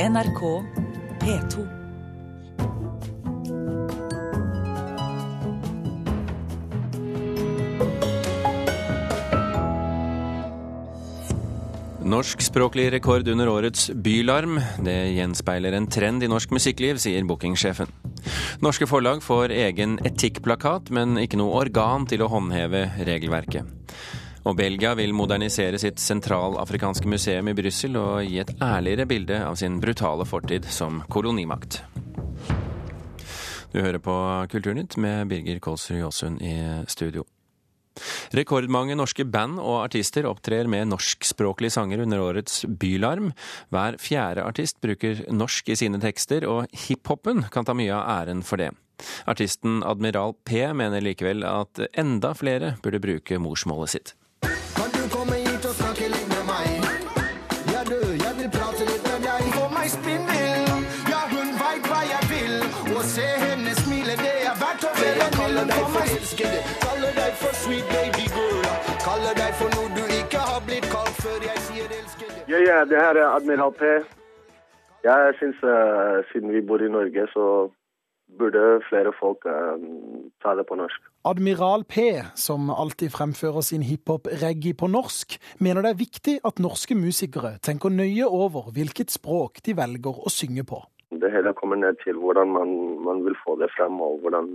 NRK P2. Norskspråklig rekord under årets Bylarm. Det gjenspeiler en trend i norsk musikkliv, sier bookingsjefen. Norske forlag får egen etikkplakat, men ikke noe organ til å håndheve regelverket. Og Belgia vil modernisere sitt sentralafrikanske museum i Brussel og gi et ærligere bilde av sin brutale fortid som kolonimakt. Du hører på Kulturnytt med Birger Kolsrud Jåsund i studio. Rekordmange norske band og artister opptrer med norskspråklige sanger under årets Bylarm. Hver fjerde artist bruker norsk i sine tekster, og hiphopen kan ta mye av æren for det. Artisten Admiral P mener likevel at enda flere burde bruke morsmålet sitt. Sweet baby girl. Kaller deg for noe du ikke har blitt kalt før jeg sier elskede. Ja, ja, det her er Admiral P. Jeg syns uh, siden vi bor i Norge, så burde flere folk uh, ta det på norsk. Admiral P, som alltid fremfører sin hiphop-reggae på norsk, mener det er viktig at norske musikere tenker nøye over hvilket språk de velger å synge på. Det hele kommer ned til hvordan man, man vil få det frem, og hvordan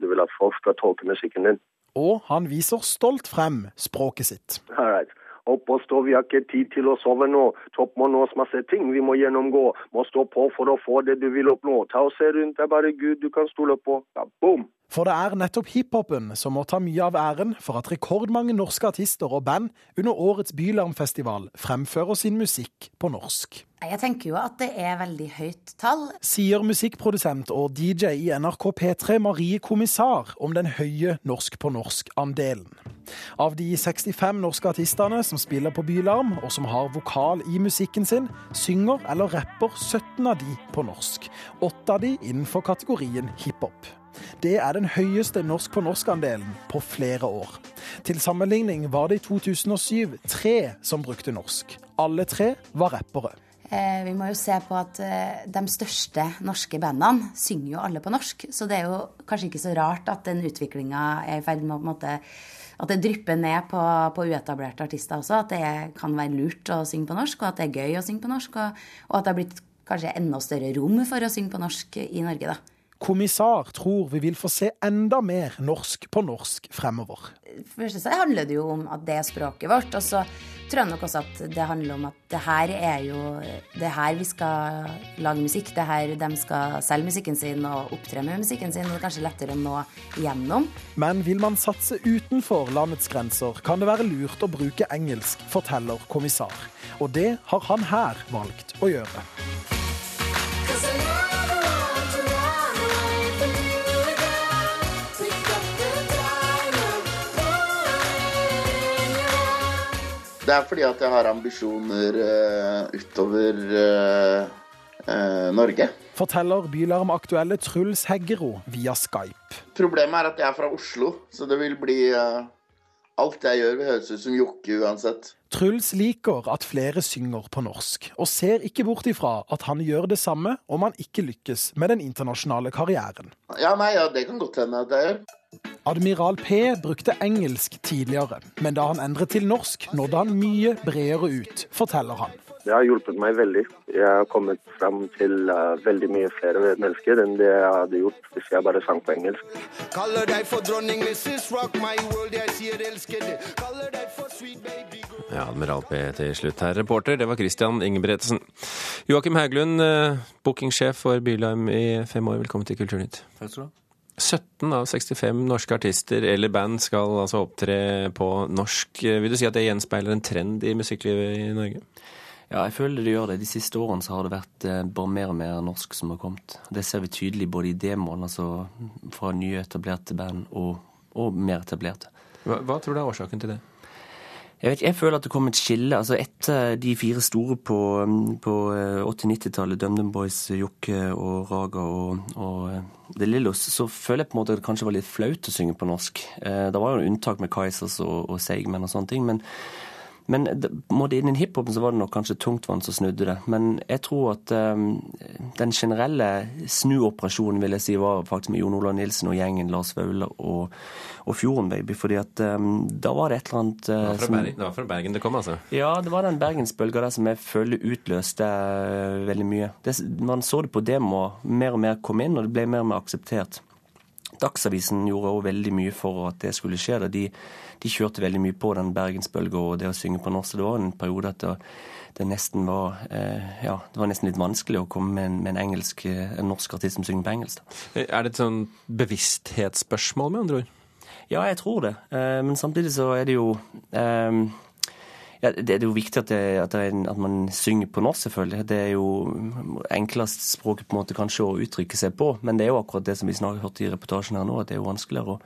du vil at folk skal tolke musikken din. Og han viser stolt frem språket sitt. All right. Opp og stå, vi har ikke tid til å sove nå. Topp må nås masse ting vi må gjennomgå. Må stå på for å få det du vil oppnå. Ta og se rundt, det er bare Gud du kan stole på. Ja, boom! For det er nettopp hiphopen som må ta mye av æren for at rekordmange norske artister og band under årets Bylarmfestival fremfører sin musikk på norsk. Jeg tenker jo at det er veldig høyt tall. Sier musikkprodusent og DJ i NRK P3 Marie Kommissar om den høye norsk på norsk-andelen. Av de 65 norske artistene som spiller på Bylarm, og som har vokal i musikken sin, synger eller rapper 17 av de på norsk. Åtte av de innenfor kategorien hiphop. Det er den høyeste norsk på norsk-andelen på flere år. Til sammenligning var det i 2007 tre som brukte norsk. Alle tre var rappere. Eh, vi må jo se på at eh, de største norske bandene synger jo alle på norsk. Så det er jo kanskje ikke så rart at den utviklinga er i ferd med å på en måte at det drypper ned på, på, uetablerte artister også. At det kan være lurt å synge på norsk, og at det er gøy å synge på norsk. Og, og at det har blitt kanskje enda større rom for å synge på norsk i Norge, da. Kommissar tror vi vil få se enda mer norsk på norsk fremover. Først så handler det jo om at det er språket vårt. Og så tror jeg nok også at det handler om at det her er jo Det her vi skal lage musikk. Det her de skal selge musikken sin og opptre med musikken sin. Og Det er kanskje lettere å nå igjennom. Men vil man satse utenfor landets grenser, kan det være lurt å bruke engelsk, forteller kommissar. Og det har han her valgt å gjøre. Det er fordi at jeg har ambisjoner uh, utover uh, Norge. Forteller Bylarm-aktuelle Truls Heggero via Skype. Problemet er at jeg er fra Oslo, så det vil bli Alt jeg gjør, vil høres ut som jokke uansett. Truls liker at flere synger på norsk, og ser ikke bort ifra at han gjør det samme om han ikke lykkes med den internasjonale karrieren. Ja, nei, ja, det kan godt hende at jeg gjør. Admiral P brukte engelsk tidligere, men da han endret til norsk, nådde han mye bredere ut, forteller han. Det har hjulpet meg veldig. Jeg har kommet fram til uh, veldig mye flere mennesker enn det jeg hadde gjort hvis jeg bare sang på engelsk. Kaller deg for dronning Mrs. Rock my world, jeg sier elsker det. Kaller deg for sweet baby girl. Ja, Admiral P til slutt her. Reporter, det var Christian Ingebretsen. Joakim Hauglund, uh, bookingsjef for Bylarm i fem år. Velkommen til Kulturnytt. Takk skal du ha. 17 av 65 norske artister eller band skal altså opptre på norsk. Vil du si at det gjenspeiler en trend i musikklivet i Norge? Ja, jeg føler det gjør det. De siste årene så har det vært eh, bare mer og mer norsk som har kommet. Det ser vi tydelig både i demoen, altså fra nye etablerte band, og, og mer etablerte. Hva, hva, tror du er årsaken til det? Jeg, vet, jeg føler at det kom et skille. altså Etter de fire store på, på 80-90-tallet, DumDum Boys, Jokke og Raga og, og The Lillos, så føler jeg på en måte at det kanskje var litt flaut å synge på norsk. Eh, det var jo unntak med Kaizers og, og Seigmen og sånne ting. men Men det, innen hiphopen så var det nok kanskje tungtvann som snudde det. Men jeg tror at um, den generelle snuoperasjonen vil jeg si var faktisk med Jon Olav Nilsen og gjengen Lars Vaular og, og Fjorden Baby. fordi at um, da var det et eller annet uh, det, var som, Bergen, det, var fra Bergen det kom, altså? Ja, det var den bergensbølga der som jeg føler utløste uh, veldig mye. Det, man så det på demoer. Mer og mer kom inn, og det ble mer og mer akseptert. Dagsavisen gjorde også veldig mye for at det skulle skje. De, de kjørte veldig mye på den bergensbølga og det å synge på norsk. Det var en periode at det, det nesten var eh, ja, det var nesten litt vanskelig å komme med en, med en engelsk, en norsk artist som synger på engelsk. Da. Er det et sånn bevissthetsspørsmål, med andre ord? Ja, jeg tror det. Eh, men samtidig så er det jo eh, ja, Det er jo viktig at, det, at, det en, at, man synger på norsk, selvfølgelig. Det er jo enklest språket på en måte kanskje å uttrykke seg på. Men det er jo akkurat det som vi snart hørte i reportasjen her nå, at det er jo vanskeligere å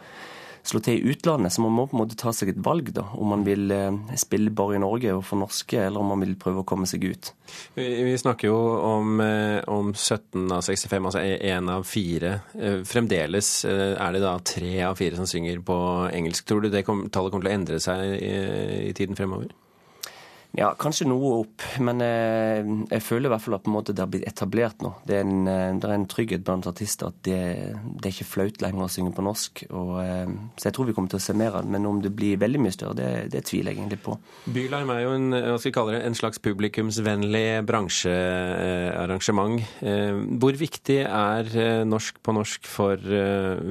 slå til i utlandet. Så man må på en måte ta seg et valg, da. Om man vil eh, spille bare i Norge og for norske, eller om man vil prøve å komme seg ut. Vi, vi snakker jo om, eh, om 17 av 65, altså én av fire. Eh, fremdeles er det da tre av fire som synger på engelsk. Tror du det kom, tallet kommer til å endre seg i, i tiden fremover? Ja, kanskje noe opp, men eh, jeg føler i hvert fall at måte det har blitt etablert nå. Det er en, eh, det er en trygghet blant artister at det, det, er ikke flaut lenger å synge på norsk. Og, eh, så jeg tror vi kommer til å se mer av det. Men om det blir veldig mye større, det, det tviler jeg egentlig på. Bylarm er jo en, hva skal kalle det, en slags publikumsvennlig bransjearrangement. Hvor viktig er norsk på norsk for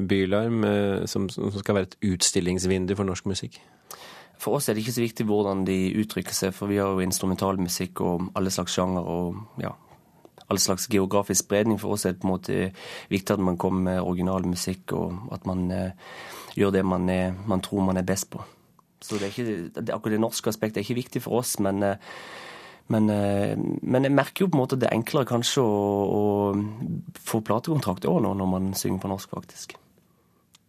Bylarm, som, som skal være et utstillingsvindu for norsk musikk? For oss er det ikke så viktig hvordan de uttrykker seg, for vi har jo instrumentalmusikk og alle slags sjanger og ja, all slags geografisk spredning. For oss er det på en måte viktig at man kommer med original musikk, og at man eh, gjør det man, er, man, tror man er best på. Så det ikke, det, akkurat det norske aspektet er ikke viktig for oss, men, eh, men, eh, men, jeg merker jo på en måte at det er enklere kanskje å, å få platekontrakt òg nå når man synger på norsk, faktisk.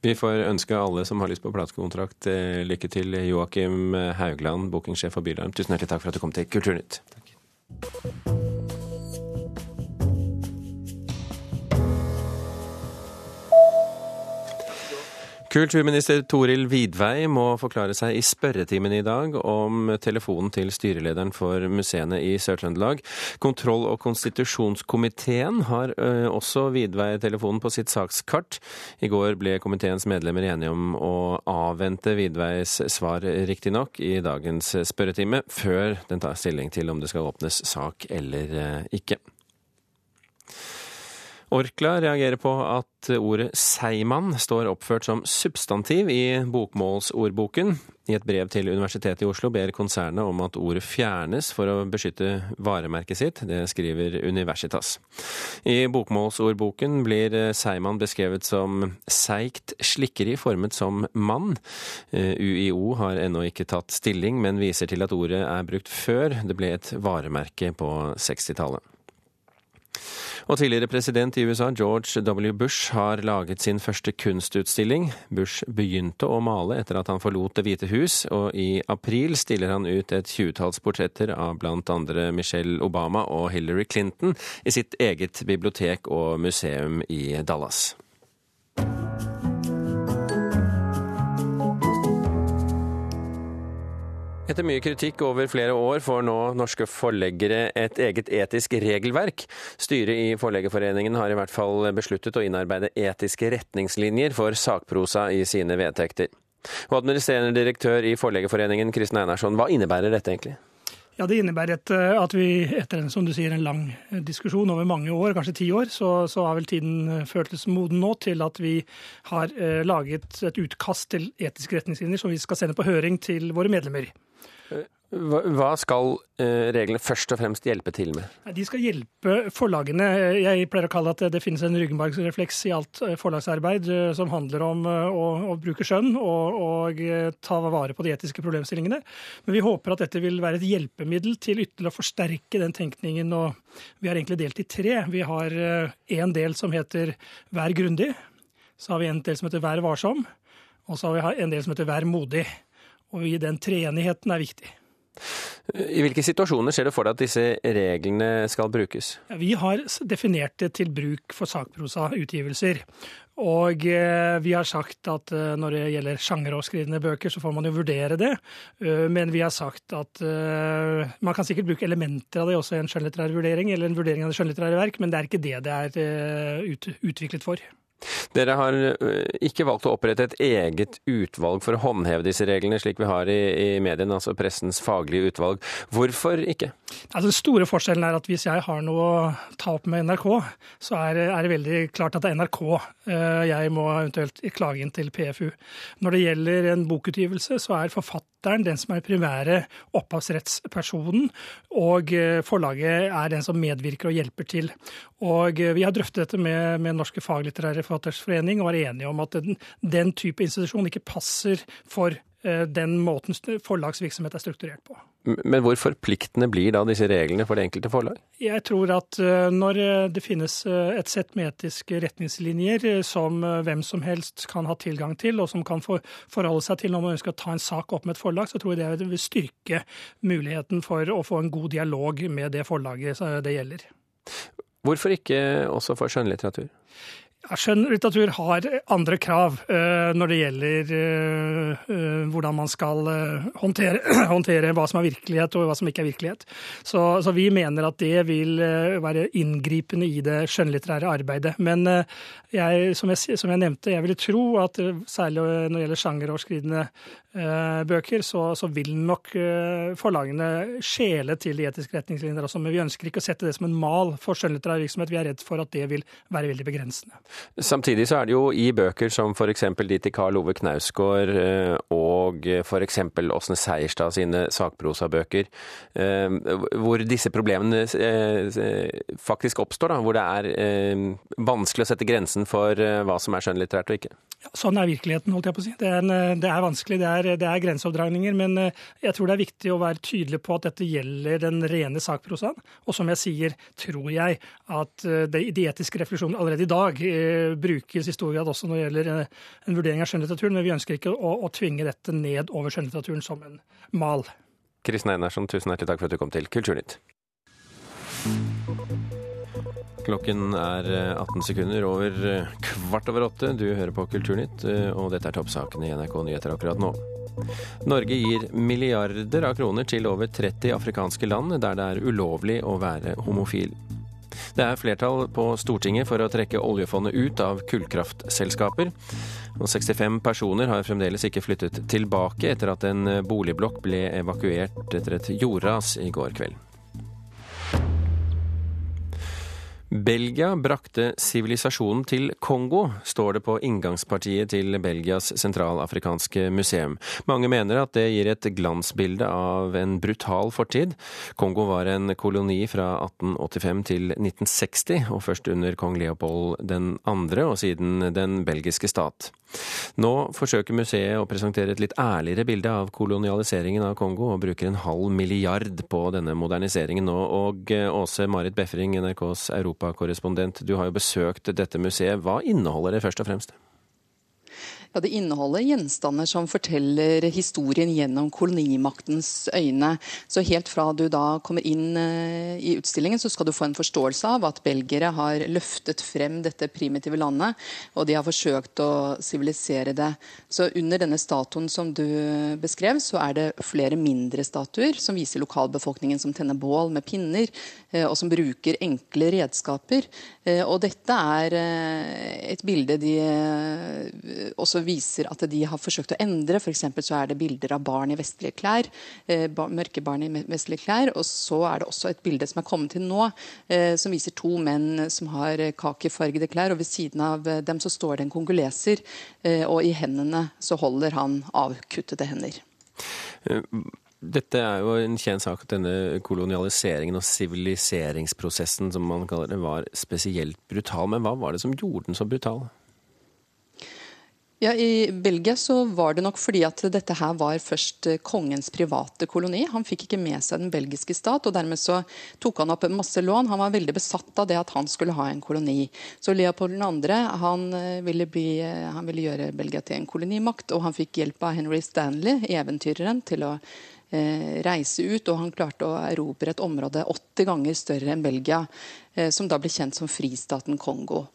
Vi får ønske alle som har lyst på platekontrakt, eh, lykke til. Joakim Haugland, bookingsjef for Bylarm, tusen hjertelig takk for at du kom til Kulturnytt. Takk. Kulturminister Toril Vidvei må forklare seg i spørretimen i dag om telefonen til styrelederen for museene i Sør-Trøndelag. Kontroll- og konstitusjonskomiteen har også Vidvei-telefonen på sitt sakskart. I går ble komiteens medlemmer enige om å avvente Vidveis svar, riktignok, i dagens spørretime, før den tar stilling til om det skal åpnes sak eller ikke. Orkla reagerer på at ordet seigmann står oppført som substantiv i bokmålsordboken. I et brev til Universitetet i Oslo ber konsernet om at ordet fjernes for å beskytte varemerket sitt. Det skriver Universitas. I bokmålsordboken blir seigmann beskrevet som seigt slikkeri formet som mann. UiO har ennå ikke tatt stilling, men viser til at ordet er brukt før det ble et varemerke på 60-tallet. Og tidligere president i USA, George W. Bush, har laget sin første kunstutstilling. Bush begynte å male etter at han forlot Det hvite hus, og i april stiller han ut et tjuetalls portretter av blant andre Michelle Obama og Hillary Clinton i sitt eget bibliotek og museum i Dallas. Etter mye kritikk over flere år får nå norske forleggere et eget etisk regelverk. Styret i Forleggerforeningen har i hvert fall besluttet å innarbeide etiske retningslinjer for sakprosa i sine vedtekter. Og administrerende direktør i Forleggerforeningen, Kristin Einarsson, hva innebærer dette egentlig? Ja, Det innebærer et, at vi etter en som du sier, en lang diskusjon over mange år, kanskje ti år, så, så har vel tiden føltes moden nå til at vi har eh, laget et utkast til etiske retningslinjer som vi skal sende på høring til våre medlemmer. Hva skal eh, reglene først og fremst hjelpe til med? De skal hjelpe forlagene. Jeg pleier å kalle at det finnes en ryggmargsrefleks i alt eh, forlagsarbeid eh, som handler om å, å bruke skjønn og, og, ta vare på de etiske problemstillingene. Men vi håper at dette vil være et hjelpemiddel til ytterligere å forsterke den tenkningen. Og vi har egentlig delt i tre. Vi har en del som heter Vær grundig. Så har vi en del som heter Vær varsom. Og så har vi en del som heter Vær modig. Og i den treenigheten er viktig. I hvilke situasjoner ser du for deg at disse reglene skal brukes? Vi har definert det til bruk for sakprosautgivelser. Og eh, vi har sagt at eh, når det gjelder sjangeroverskridende bøker, så får man jo vurdere det. Eh, men vi har sagt at man kan sikkert bruke elementer av det også i en skjønnlitterær vurdering, eller en vurdering av det skjønnlitterære verk, men det er ikke det det er utviklet for. Dere har ikke valgt å opprette et eget utvalg for å håndheve disse reglene, slik vi har i, i mediene, altså pressens faglige utvalg. Hvorfor ikke? Altså, den store forskjellen er at hvis jeg har noe å ta opp med NRK, så er, er det veldig klart at det er NRK jeg må eventuelt klage inn til PFU. Når det gjelder en bokutgivelse, så er forfatteren den som er primære opphavsrettspersonen, og forlaget er den som medvirker og hjelper til. Og vi har drøftet dette med, med Norske faglitterære forfattersforening og var enige om at den, den type institusjon ikke passer for Eh, den måten forlagsvirksomhet er strukturert på. Men hvor forpliktende blir da disse reglene for det enkelte forlag? Jeg tror at eh, når eh, det finnes et sett med etiske retningslinjer som hvem som helst kan ha tilgang til, og som kan forholde seg til når man ønsker å ta en sak opp med et forlag, så tror jeg det vil styrke muligheten for å få en god dialog med det forlaget det gjelder. Hvorfor ikke også for skjønnlitteratur? Ja, Skjønnlitteratur har andre krav uh, når det gjelder uh, uh, hvordan man skal håndtere, håndtere, hva som er virkelighet og hva som ikke er virkelighet. Så, så vi mener at det vil være inngripende i det skjønnlitterære arbeidet. Men jeg, som, jeg, som, jeg, nevnte, jeg ville tro at særlig når det gjelder sjangeroverskridende bøker, så, så, vil nok forlagene skjele til de etiske retningslinjer også. Men vi ønsker ikke å sette det som en mal for skjønnlitterær virksomhet. Vi er redd for at det vil være veldig begrensende. Samtidig så er det jo i bøker som f.eks. de til Karl Ove Knausgård eh, og f.eks. Åsne Seierstad sine sakprosabøker, eh, hvor disse problemene eh, faktisk oppstår. da, Hvor det er vanskelig å sette grensen for hva som er skjønnlitterært og ikke. Ja, sånn er virkeligheten, holdt jeg på å si. Det er, en, det er vanskelig, det er, det er grenseoppdragninger. Men jeg tror det er viktig å være tydelig på at dette gjelder den rene sakprosaen. Og som jeg sier, tror jeg at de, de etiske refleksjonene allerede i dag brukes i stor grad også når det gjelder eh, en vurdering av skjønnlitteraturen, men vi ønsker ikke å, å tvinge dette ned over skjønnlitteraturen som en mal. Kristin Einarsson, tusen hjertelig takk for at du kom til Kulturnytt. Klokken er 18 eh, sekunder over eh, kvart over åtte. Du hører på Kulturnytt, og dette er toppsakene i NRK Nyheter akkurat nå. Norge gir milliarder av kroner til over 30 afrikanske land der det er ulovlig å være homofil. Det er flertall på Stortinget for å trekke oljefondet ut av kullkraftselskaper. Og 65 personer har fremdeles ikke flyttet tilbake etter at en boligblokk ble evakuert etter et jordras i går kveld. Belgia brakte sivilisasjonen til Kongo, står det på inngangspartiet til Belgias sentralafrikanske museum. Mange mener at det gir et glansbilde av en brutal fortid. Kongo var en koloni fra 1885 til 1960, og først under kong Leopold 2. og siden den belgiske stat. Nå forsøker museet å presentere et litt ærligere bilde av kolonialiseringen av Kongo, og bruker en halv milliard på denne moderniseringen nå. Og eh, Åse Marit Befring, NRKs europakorrespondent, du har jo besøkt dette museet. Hva inneholder det først og fremst? Ja, Det inneholder gjenstander som forteller historien gjennom kolonimaktens øyne. Så helt fra du da kommer inn eh, i utstillingen, så skal du få en forståelse av at belgere har løftet frem dette primitive landet, og de har forsøkt å sivilisere det. Så under denne statuen som du beskrev, så er det flere mindre statuer som viser lokalbefolkningen som tenner bål med pinner, og som bruker enkle redskaper. Eh, og dette er et bilde de også viser at de har forsøkt å endre. F.eks. så er det bilder av barn i vestlige klær, eh, mørke barn i vestlige klær. Og så er det også et bilde som er kommet til nå, eh, som viser to menn som har kakefargede klær. Og ved siden av dem så står det en kongoleser, eh, og i hendene så holder han avkuttede hender. Dette er jo en kjent sak at denne kolonialiseringen og siviliseringsprosessen som man kaller det, var spesielt brutal. Men hva var det som gjorde den så brutal? Ja, I Belgia så var det nok fordi at dette her var først eh, kongens private koloni. Han fikk ikke med seg den belgiske stat, og dermed så tok han opp masse lån. Han var veldig besatt av det at han skulle ha en koloni. Så Leopold 2. Han eh, eh, han ville gjøre Belgia til en kolonimakt, og han fikk hjelp av Henry Stanley, eventyreren, til å reise ut, og han klarte å erobre et område 80 ganger større enn Belgia, eh, som da ble kjent som fristaten Kongo.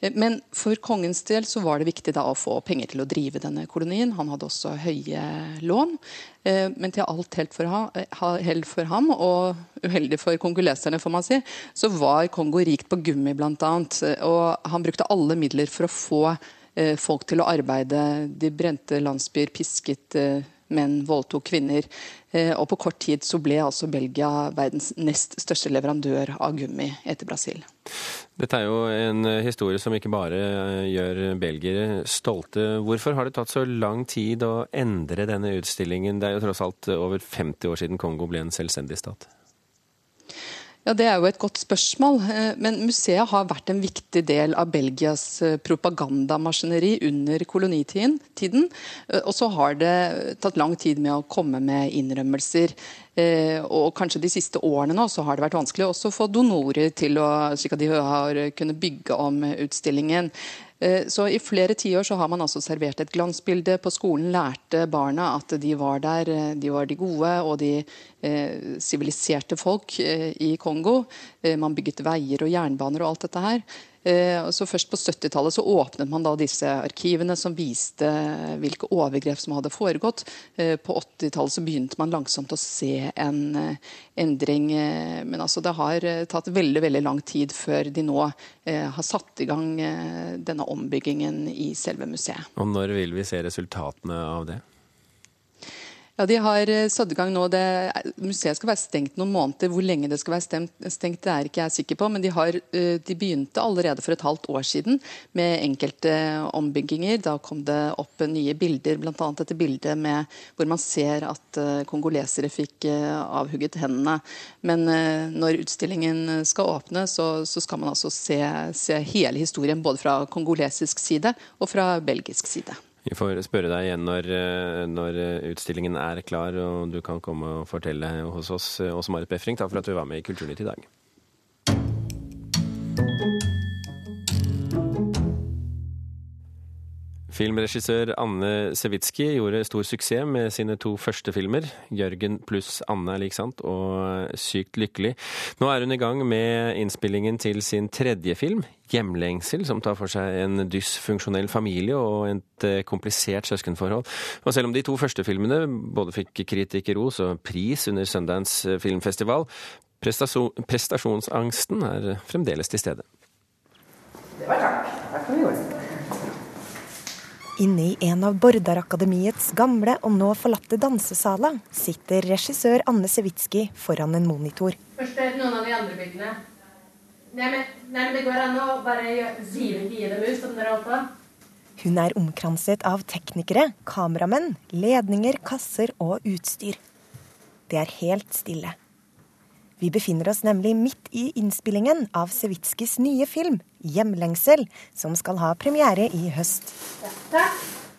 Eh, men for kongens del så var det viktig da å få penger til å drive denne kolonien. Han hadde også høye lån. Eh, men til alt eh, hell for ham, og uheldig for kongoleserne, får man si, så var Kongo rikt på gummi, bl.a. Og han brukte alle midler for å få folk til å arbeide. De brente landsbyer, pisket menn voldtok kvinner. Og på kort tid så ble altså Belgia verdens nest største leverandør av gummi etter Brasil. Dette er jo en historie som ikke bare gjør belgiere stolte. Hvorfor har det tatt så lang tid å endre denne utstillingen? Det er jo tross alt over 50 år siden Kongo ble en selvstendig stat. Ja, Det er jo et godt spørsmål. Eh, men museet har vært en viktig del av Belgias eh, propagandamaskineri under kolonitiden. Eh, og så har det tatt lang tid med å komme med innrømmelser. Og kanskje de siste årene nå så har det vært vanskelig også å få donorer til å, slik at de har kunnet bygge om utstillingen. Eh, så I flere tiår så har man altså servert et glansbilde. På skolen lærte barna at de var der, eh, de var de gode og de eh, siviliserte folk i Kongo. Man bygget veier og jernbaner og alt dette her. Eh, så Først på 70-tallet så åpnet man da disse arkivene som viste hvilke overgrep som hadde foregått. Eh, på 80-tallet så begynte man langsomt å se en eh, endring. Men altså det har tatt veldig veldig lang tid før de nå har satt i gang denne ombyggingen i selve museet. Og Når vil vi se resultatene av det? Ja, De har eh, satt i gang nå. Det, museet skal være stengt noen måneder. Hvor lenge det skal være stengt, det er ikke jeg sikker på. Men de, har, eh, de, begynte allerede for et halvt år siden med enkelte ombygginger. Da kom det opp nye bilder, bl.a. dette bildet med, hvor man ser at eh, kongolesere fikk avhugget hendene. Men når utstillingen skal åpne, så, så skal man altså se, se hele historien både fra kongolesisk side og fra belgisk side. Vi får spørre deg igjen når, eh, når, utstillingen er klar og du kan komme og fortelle hos oss. Åse Marit Befring, takk for at du var med i Kulturnytt i dag. Filmregissør Anne Sewitsky gjorde stor suksess med sine to første filmer, 'Jørgen pluss Anne er lik sant' og 'Sykt lykkelig'. Nå er hun i gang med innspillingen til sin tredje film, 'Hjemlengsel', som tar for seg en dysfunksjonell familie og et eh, komplisert søskenforhold. Og selv om de to første filmene både fikk kritikerros og pris under Sundance filmfestival, prestasjonsangsten er fremdeles til stede. Det var takk. Takk for vi gjorde. Inne i en av Bordarakademiets gamle og nå forlatte dansesaler sitter regissør Anne Sewitsky foran en monitor. Først er noen av de andre bildene. Nei, men, nei, men det går an å bare zive dem ut, som dere holdt på. Hun er omkranset av teknikere, kameramenn, ledninger, kasser og utstyr. Det er helt stille. Vi befinner oss nemlig midt i innspillingen av Sewitskys nye film 'Hjemlengsel', som skal ha premiere i høst.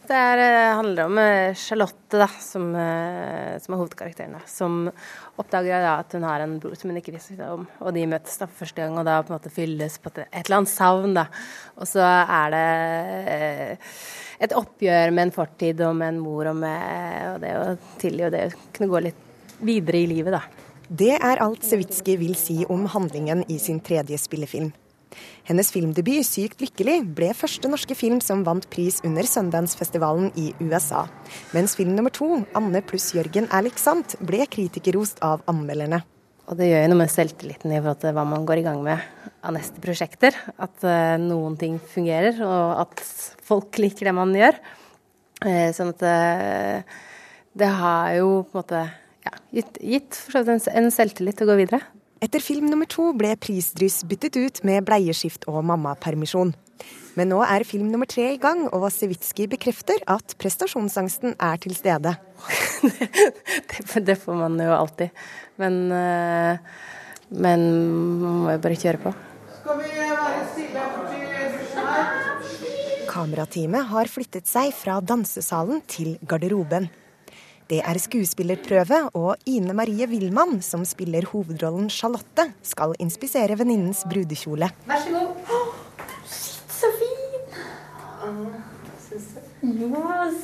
Det er, eh, handler om eh, Charlotte, da, som, eh, som er hovedkarakteren. Som oppdager da, at hun har en bror som hun ikke visste om. Og de møtes da for første gang, og da på en måte fylles på et, eller annet savn. da. Og så er det et oppgjør med en fortid og med en mor og med og det å tilgi og det å kunne gå litt videre i livet, da. Det er alt Sewitsky vil si om handlingen i sin tredje spillefilm. Hennes filmdebut 'Sykt lykkelig' ble første norske film som vant pris under Sundance-festivalen i USA. Mens film nummer to, 'Anne pluss Jørgen er lik sant', ble kritikerrost av anmelderne. Og det gjør jo noe med selvtilliten i forhold til hva man går i gang med av neste prosjekter. At uh, noen ting fungerer, og at folk liker det man gjør. Uh, sånn at uh, det har jo på en måte ja, gitt, gitt en selvtillit til å gå videre. Etter film nummer to ble prisdryss byttet ut med bleieskift og mammapermisjon. Men nå er film nummer tre i gang, og Sewitsky bekrefter at prestasjonsangsten er til stede. det, det, får man jo alltid. Men, eh, men man må jo bare kjøre på. Skal vi være stille Kamerateamet har flyttet seg fra dansesalen til garderoben. Det er skuespillerprøve, og Ine Marie Willmann, som spiller hovedrollen Charlotte, skal inspisere venninnens brudekjole. Vær så god. Oh, så fin! Jo,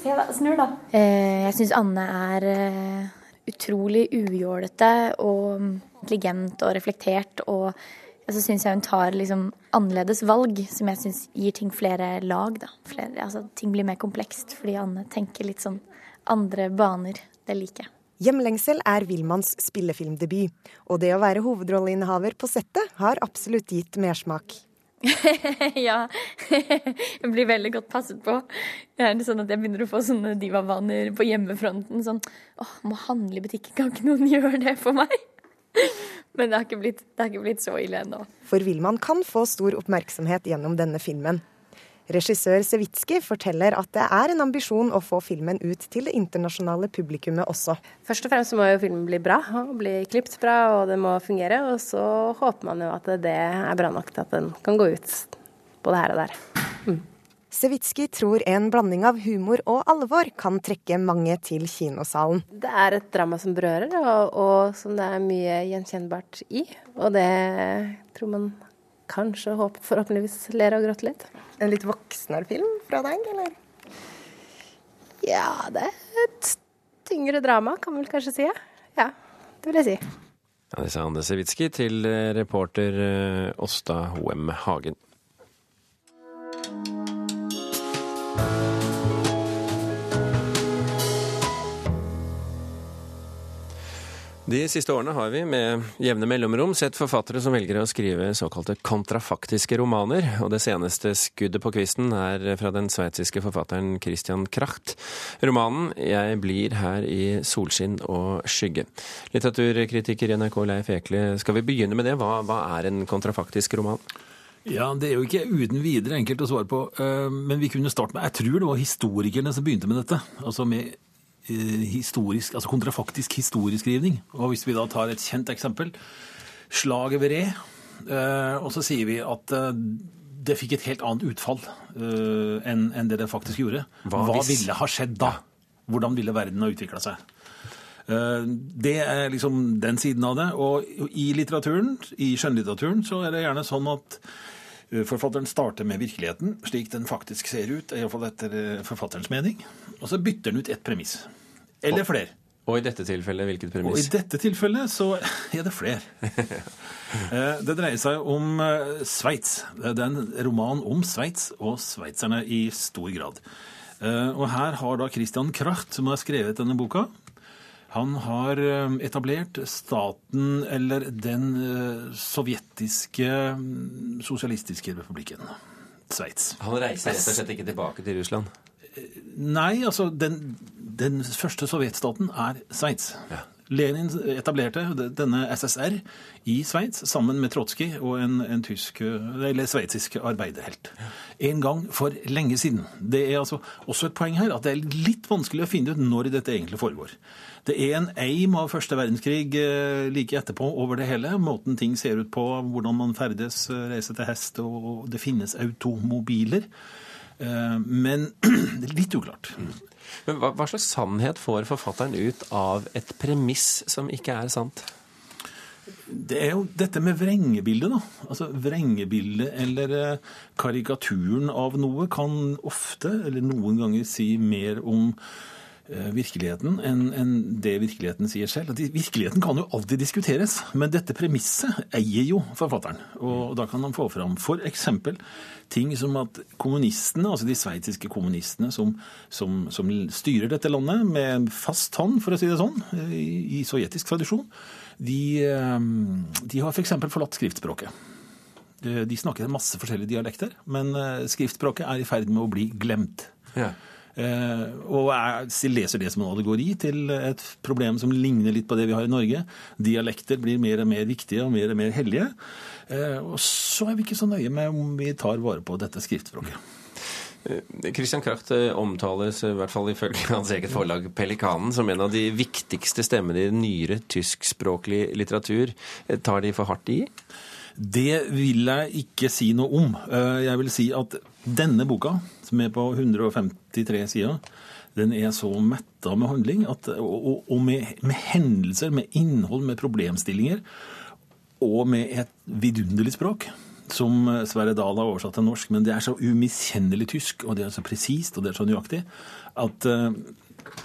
se da. Snur, da. Eh, jeg syns Anne er eh, utrolig ujålete og intelligent og reflektert. Og så syns jeg hun tar liksom annerledes valg, som jeg syns gir ting flere lag. da. Flere, altså, ting blir mer komplekst fordi Anne tenker litt sånn andre baner. Det liker jeg. 'Hjemlengsel' er Wilmanns spillefilmdebut, og det å være hovedrolleinnehaver på settet har absolutt gitt mersmak. ja. jeg blir veldig godt passet på. Det er sånn at Jeg begynner å få sånne divavaner på hjemmefronten. Sånn åh, må handle i butikken, kan ikke noen gjøre det for meg? Men det har ikke blitt, det har ikke blitt så ille ennå. For Wilman kan få stor oppmerksomhet gjennom denne filmen. Regissør Sevitski forteller at det er en ambisjon å få filmen ut til det internasjonale publikummet også. Først og fremst må jo filmen bli bra, og bli klipt bra, og det må fungere. Og så håper man jo at det er bra nok til at den kan gå ut både her og der. Mm. Sewitsky tror en blanding av humor og alvor kan trekke mange til kinosalen. Det er et drama som berører, og, og som det er mye gjenkjennbart i. Og det tror man kanskje håp, forhåpentligvis ler og gråter litt. En litt voksnere film fra deg, eller? Ja, det er et tyngre drama, kan man vel kanskje si. Ja, det vil jeg si. Ja, det sa Anne Sewitsky til reporter Åsta Hoem Hagen. De siste årene har vi med jevne mellomrom sett forfattere som velger å skrive såkalte kontrafaktiske romaner, og det seneste skuddet på kvisten er fra den sveitsiske forfatteren Christian Kracht. Romanen 'Jeg blir her i solskinn og skygge'. Litteraturkritiker i NRK Leif Ekle, skal vi begynne med det? Hva, hva er en kontrafaktisk roman? Ja, Det er jo ikke uten videre enkelt å svare på, men vi kunne starte med Jeg tror det var historikerne som begynte med dette. altså med historisk, altså kontrafaktisk historieskrivning. Og hvis vi da tar et kjent eksempel, slaget ved Re, og så sier vi at det fikk et helt annet utfall enn det det faktisk gjorde. Hva, Hva ville ha skjedd da? Hvordan ville verden ha utvikla seg? Det er liksom den siden av det. Og i litteraturen, i skjønnlitteraturen, så er det gjerne sånn at Forfatteren starter med virkeligheten slik den faktisk ser ut, iallfall etter forfatterens mening. Og så bytter den ut ett premiss. Eller flere. Og i dette tilfellet, hvilket premiss? Og I dette tilfellet så er det flere. det dreier seg om Sveits. Det er en roman om Sveits og sveitserne i stor grad. Og her har da Christian Kracht, som har skrevet denne boka, han har etablert staten, eller den sovjetiske sosialistiske republikken. Sveits. Han reiser rett og slett ikke tilbake til Russland? Nei, altså den, den første sovjetstaten er Sveits. Ja. Lenin etablerte denne SSR i Sveits sammen med Trotskij og en, en tysk, eller sveitsisk arbeiderhelt. En gang for lenge siden. Det er altså også et poeng her at det er litt vanskelig å finne ut når dette egentlig foregår. Det er en eim av første verdenskrig like etterpå over det hele. Måten ting ser ut på, hvordan man ferdes, reiser til hest, og det finnes automobiler. Men det er litt uklart. Men hva, hva, slags sannhet får forfatteren ut av et premiss som ikke er sant? Det er jo dette med vrengebildet, da. Altså Vrengebildet eller karikaturen av noe kan ofte, eller noen ganger, si mer om virkeligheten enn en det virkeligheten sier selv. Virkeligheten kan jo alltid diskuteres, men dette premisset eier jo forfatteren. Og da kan han få fram f.eks. ting som at kommunistene, altså de sveitsiske kommunistene som, som, som, styrer dette landet med fast hånd, for å si det sånn, i, i sovjetisk tradisjon, de, de har f.eks. For forlatt skriftspråket. De snakker masse forskjellige dialekter, men skriftspråket er i ferd med å bli glemt. Ja. Eh, og jeg leser det som en allegori til et problem som ligner litt på det vi har i Norge. Dialekter blir mer og mer viktige og mer og mer hellige. Eh, og så er vi ikke så nøye med om vi tar vare på dette skriftspråket. Christian Kracht omtales, i hvert fall ifølge hans eget forlag Pelikanen, som en av de viktigste stemmene i nyere tyskspråklig litteratur. Tar de for hardt i? Det vil jeg ikke si noe om. Jeg vil si at denne boka, som er på 153 sider, den er så metta med handling at, og, og med, med, hendelser, med innhold, med problemstillinger, og med et vidunderlig språk, som Sverre Dahl har oversatt til norsk. Men det er så umiskjennelig tysk, og det er så presist og det er så nøyaktig, at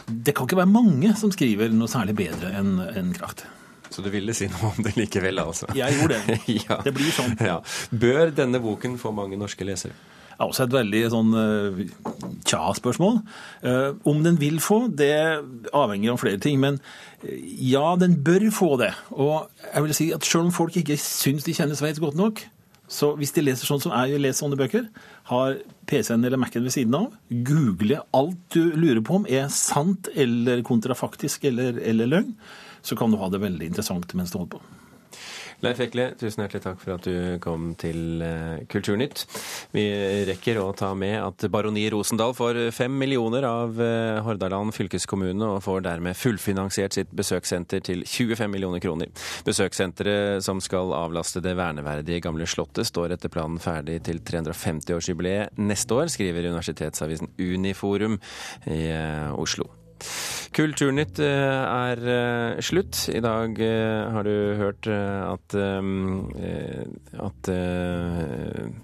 det kan ikke være mange som skriver noe særlig bedre enn en Kracht. Så du ville si noe om det likevel, altså? Jeg gjorde det. ja. Det blir sånn. Ja. Bør denne boken få mange norske lesere? Er også et veldig sånn uh, tja-spørsmål. Uh, om den vil få, det avhenger av flere ting. Men uh, ja, den bør få det. Og jeg vil si at selv om folk ikke syns de kjenner Sveits godt nok, så hvis de leser sånn som jeg leser sånne bøker, har PC-en eller Mac-en ved siden av, google alt du lurer på om er sant eller kontrafaktisk eller, eller løgn, så kan du ha det veldig interessant mens du holder på. Leif Ekle, tusen hjertelig takk for at du kom til Kulturnytt. Vi rekker å ta med at Baroni Rosendal får fem millioner av Hordaland fylkeskommune, og får dermed fullfinansiert sitt besøkssenter til 25 millioner kroner. Besøkssenteret som skal avlaste det verneverdige gamle slottet, står etter planen ferdig til 350-årsjubileet neste år, skriver universitetsavisen Uniforum i Oslo. Kulturnytt er slutt. I dag har du hørt at, at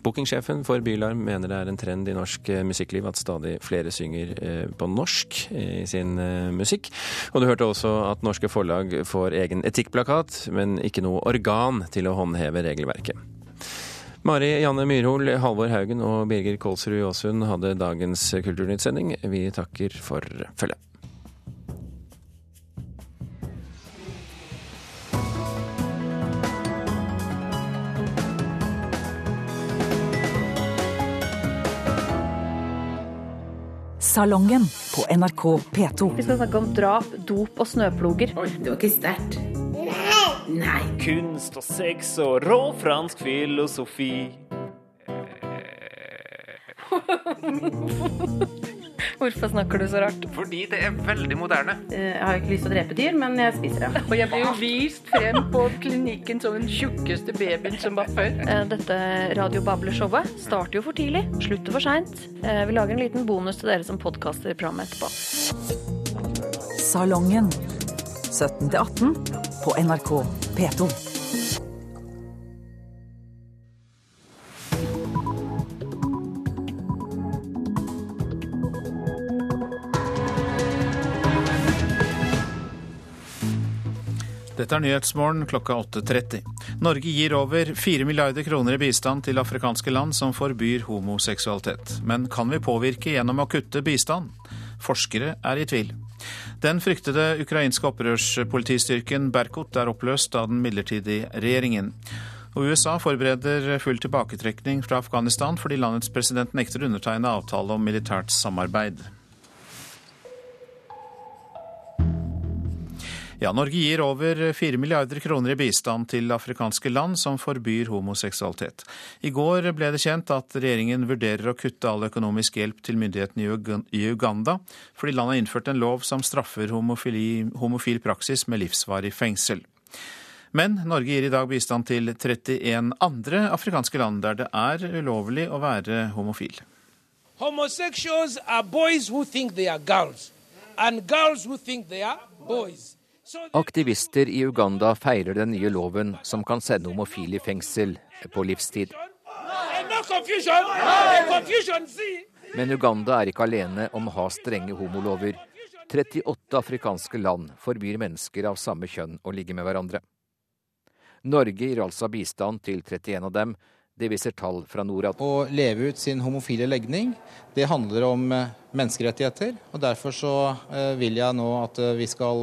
bookingsjefen for Bylarm mener det er en trend i norsk musikkliv at stadig flere synger på norsk i sin musikk. Og du hørte også at norske forlag får egen etikkplakat, men ikke noe organ til å håndheve regelverket. Mari Janne Myrhol, Halvor Haugen og Birger Kolsrud Jåsund hadde dagens Kulturnytt-sending. Vi takker for følget. Salongen på NRK P2. Vi skal snakke om drap, dop og snøploger. Oi, det var ikke sterkt. Nei. Kunst og sex og rå fransk filosofi. Hvorfor snakker du så rart? Fordi det er veldig moderne. Jeg har ikke lyst til å drepe dyr, men jeg spiser det. Og jeg blir jo vist frem på klinikken som den tjukkeste babyen som var født. Dette Radio Bable-showet starter jo for tidlig, slutter for seint. Vi lager en liten bonus til dere som podkaster programmet etterpå. Salongen 17 18 på NRK P2. Dette er Nyhetsmorgen klokka 8.30. Norge gir over 4 milliarder kroner i bistand til afrikanske land som forbyr homoseksualitet. Men kan vi påvirke gjennom å kutte bistand? Forskere er i tvil. Den fryktede ukrainske opprørspolitistyrken Berkut er oppløst av den midlertidige regjeringen. Og USA forbereder full tilbaketrekning fra Afghanistan fordi landets president nekter å undertegne avtale om militært samarbeid. Ja, Norge gir over 4 milliarder kroner i bistand til afrikanske land som forbyr homoseksualitet. I går ble det kjent at regjeringen vurderer å kutte all økonomisk hjelp til myndighetene i Uganda, fordi landet har innført en lov som straffer homofili, homofil praksis med livsvarig fengsel. Men Norge gir i dag bistand til 31 andre afrikanske land der det er ulovlig å være homofil. Homosexuals are boys who think they are girls, and girls who think they are boys. Aktivister i Uganda feirer den nye loven som kan sende homofile i fengsel på livstid. Men Uganda er ikke alene om å ha strenge homolover. 38 afrikanske land forbyr mennesker av samme kjønn å ligge med hverandre. Norge gir altså bistand til 31 av dem. Det viser tall fra Norad. Å leve ut sin homofile legning, det handler om menneskerettigheter. og Derfor så vil jeg nå at vi skal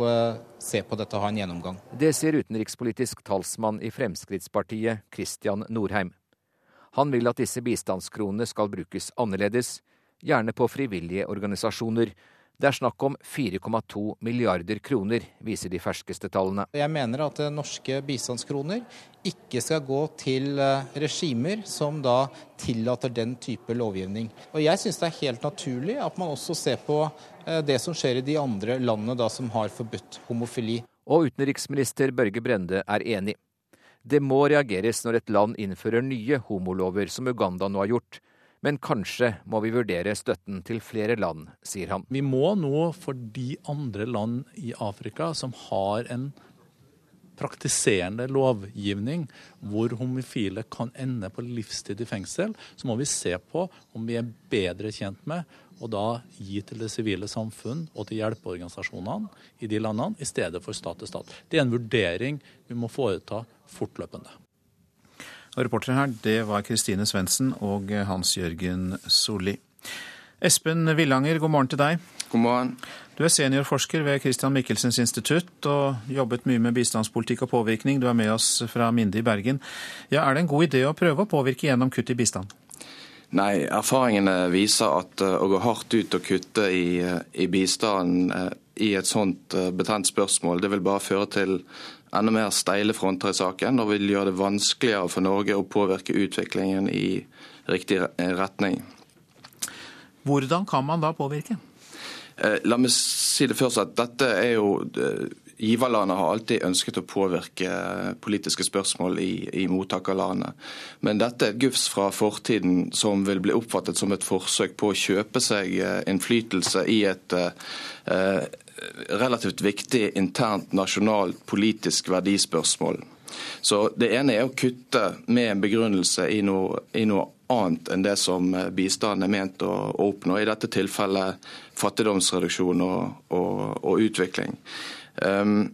se på dette og ha en gjennomgang. Det sier utenrikspolitisk talsmann i Fremskrittspartiet, Christian Norheim. Han vil at disse bistandskronene skal brukes annerledes, gjerne på frivillige organisasjoner. Det er snakk om 4,2 milliarder kroner, viser de ferskeste tallene. Jeg mener at norske bistandskroner ikke skal gå til regimer som da tillater den type lovgivning. Og jeg syns det er helt naturlig at man også ser på det som skjer i de andre landene da som har forbudt homofili. Og utenriksminister Børge Brende er enig. Det må reageres når et land innfører nye homolover, som Uganda nå har gjort. Men kanskje må vi vurdere støtten til flere land, sier han. Vi må nå for de andre land i Afrika som har en praktiserende lovgivning hvor homofile kan ende på livstid i fengsel, så må vi se på om vi er bedre tjent med og da gi til det sivile samfunn og til hjelpeorganisasjonene i de landene, i stedet for stat til stat. Det er en vurdering vi må foreta fortløpende. Og Reportere her, det var Kristine Svendsen og Hans Jørgen Solli. Espen Villanger, god morgen til deg. God morgen. Du er seniorforsker ved Christian Michelsens institutt og jobbet mye med bistandspolitikk og påvirkning. Du er med oss fra Minde i Bergen. Ja, Er det en god idé å prøve å påvirke gjennom kutt i bistand? Nei, erfaringene viser at uh, å gå hardt ut og kutte i, uh, i bistanden uh, i et sånt betent spørsmål, det vil bare føre til enda mer steile fronter i saken og vil gjøre det vanskeligere for Norge å påvirke utviklingen i riktig retning. Hvordan kan man da påvirke? La meg si det først at dette er jo Giverlandet har alltid ønsket å påvirke politiske spørsmål i, i mottakerlandet. Men dette er et gufs fra fortiden som vil bli oppfattet som et forsøk på å kjøpe seg innflytelse i et eh, relativt viktig internt nasjonalt politisk verdispørsmål. Så Det ene er å kutte med en begrunnelse i noe, i noe annet enn det som bistanden er ment å, å oppnå. I dette tilfellet fattigdomsreduksjon og, og, og utvikling. Um,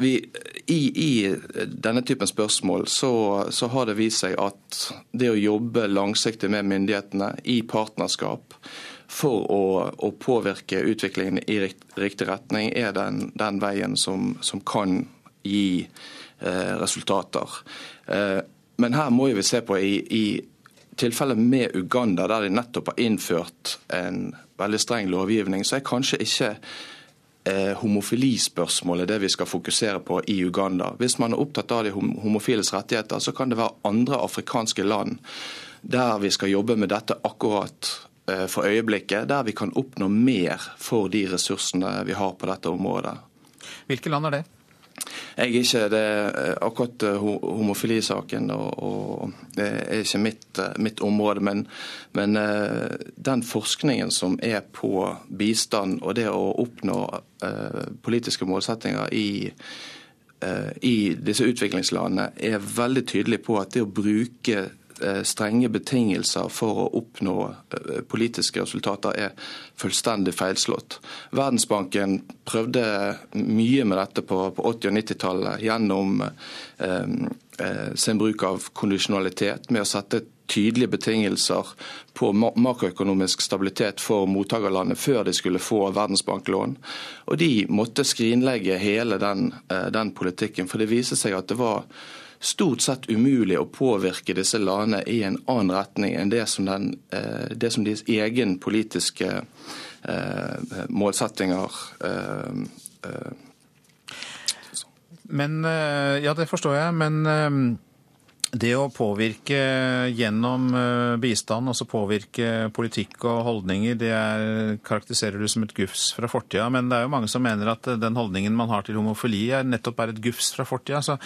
vi, i, i, denne typen spørsmål så, så, har det vist seg at det å jobbe langsiktig med myndighetene i partnerskap for å, å påvirke utviklingen i riktig retning, er den, den veien som, som, kan gi eh, resultater. Eh, men her må vi se på i, i tilfellet med Uganda, der de nettopp har innført en veldig streng lovgivning, så er kanskje ikke eh, homofilispørsmålet det vi skal fokusere på i Uganda. Hvis man er opptatt av de homofiles rettigheter, så kan det være andre afrikanske land der vi skal jobbe med dette akkurat for øyeblikket, der vi kan oppnå mer for de ressursene vi har på dette området. Hvilke land er det? Jeg er ikke det, eh, akkurat eh, homofilisaken, og, og, det er ikke mitt, eh, mitt område. Men, men, den forskningen som er på bistand og det å oppnå uh, politiske målsettinger i, uh, i disse utviklingslandene, er veldig tydelig på at det å bruke Eh, strenge betingelser for å oppnå eh, politiske resultater er fullstendig feilslått. Verdensbanken prøvde mye med dette på, 80- og 90-tallet gjennom eh, sin bruk av kondisjonalitet, med å sette tydelige betingelser på makroøkonomisk stabilitet for mottakerlandet før de skulle få Verdensbanklån. Og de måtte skrinlegge hele den, den politikken, for det viste seg at det var stort sett umulig å påvirke disse landene i en annen retning enn det som, den, eh, det som deres egen politiske eh, målsettinger eh, Men, Ja, det forstår jeg. Men det å påvirke gjennom eh, bistand, altså påvirke politikk og holdninger, det er, karakteriserer du som et gufs fra fortida. Men det er jo mange som mener at den holdningen man har til homofili, er nettopp er et gufs fra fortida. Så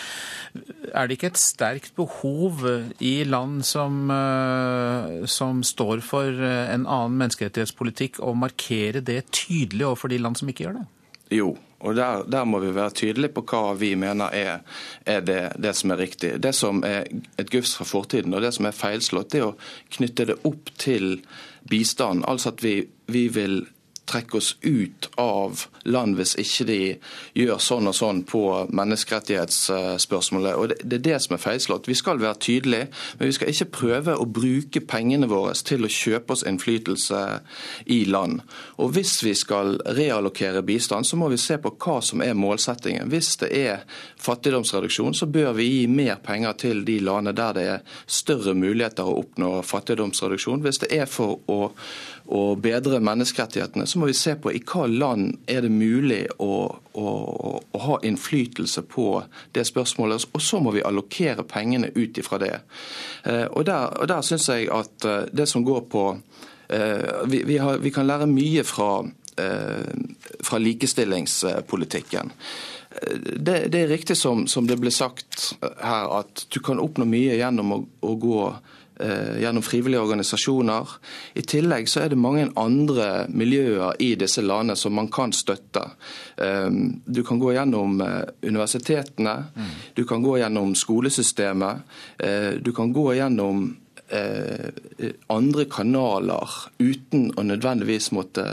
er det ikke et sterkt behov i land som, eh, som står for en annen menneskerettighetspolitikk, å markere det tydelig overfor de land som ikke gjør det? Jo, og der, der, må vi være tydelige på hva vi mener er, er det, det, som er riktig. Det som er et gufs fra fortiden og det som er feilslått, det er å knytte det opp til bistand. Altså at vi, vi vil trekke oss ut av land hvis ikke de gjør sånn og sånn på menneskerettighetsspørsmålet. Og Det, er det som er feilslått. Vi skal være tydelige, men vi skal ikke prøve å bruke pengene våre til å kjøpe oss innflytelse i land. Og Hvis vi skal reallokere bistand, så må vi se på hva som er målsettingen. Hvis det er fattigdomsreduksjon, så bør vi gi mer penger til de landene der det er større muligheter å oppnå fattigdomsreduksjon. Hvis det er for å å bedre menneskerettighetene, så må vi se på i hva land er det mulig å, å, å ha innflytelse på det spørsmålet. Og så må vi allokere pengene ut ifra det. Eh, og Der, og der syns jeg at eh, det som går på eh, vi, vi, har, vi kan lære mye fra, fra likestillingspolitikken. Det, det, er riktig som, som, det ble sagt her, at du kan oppnå mye gjennom å, å gå gjennom frivillige organisasjoner. I tillegg så er det mange andre miljøer i disse landene som man kan støtte. Eh, du kan gå gjennom eh, universitetene, mm. du kan gå gjennom skolesystemet, du kan gå gjennom eh, andre kanaler uten å nødvendigvis måtte,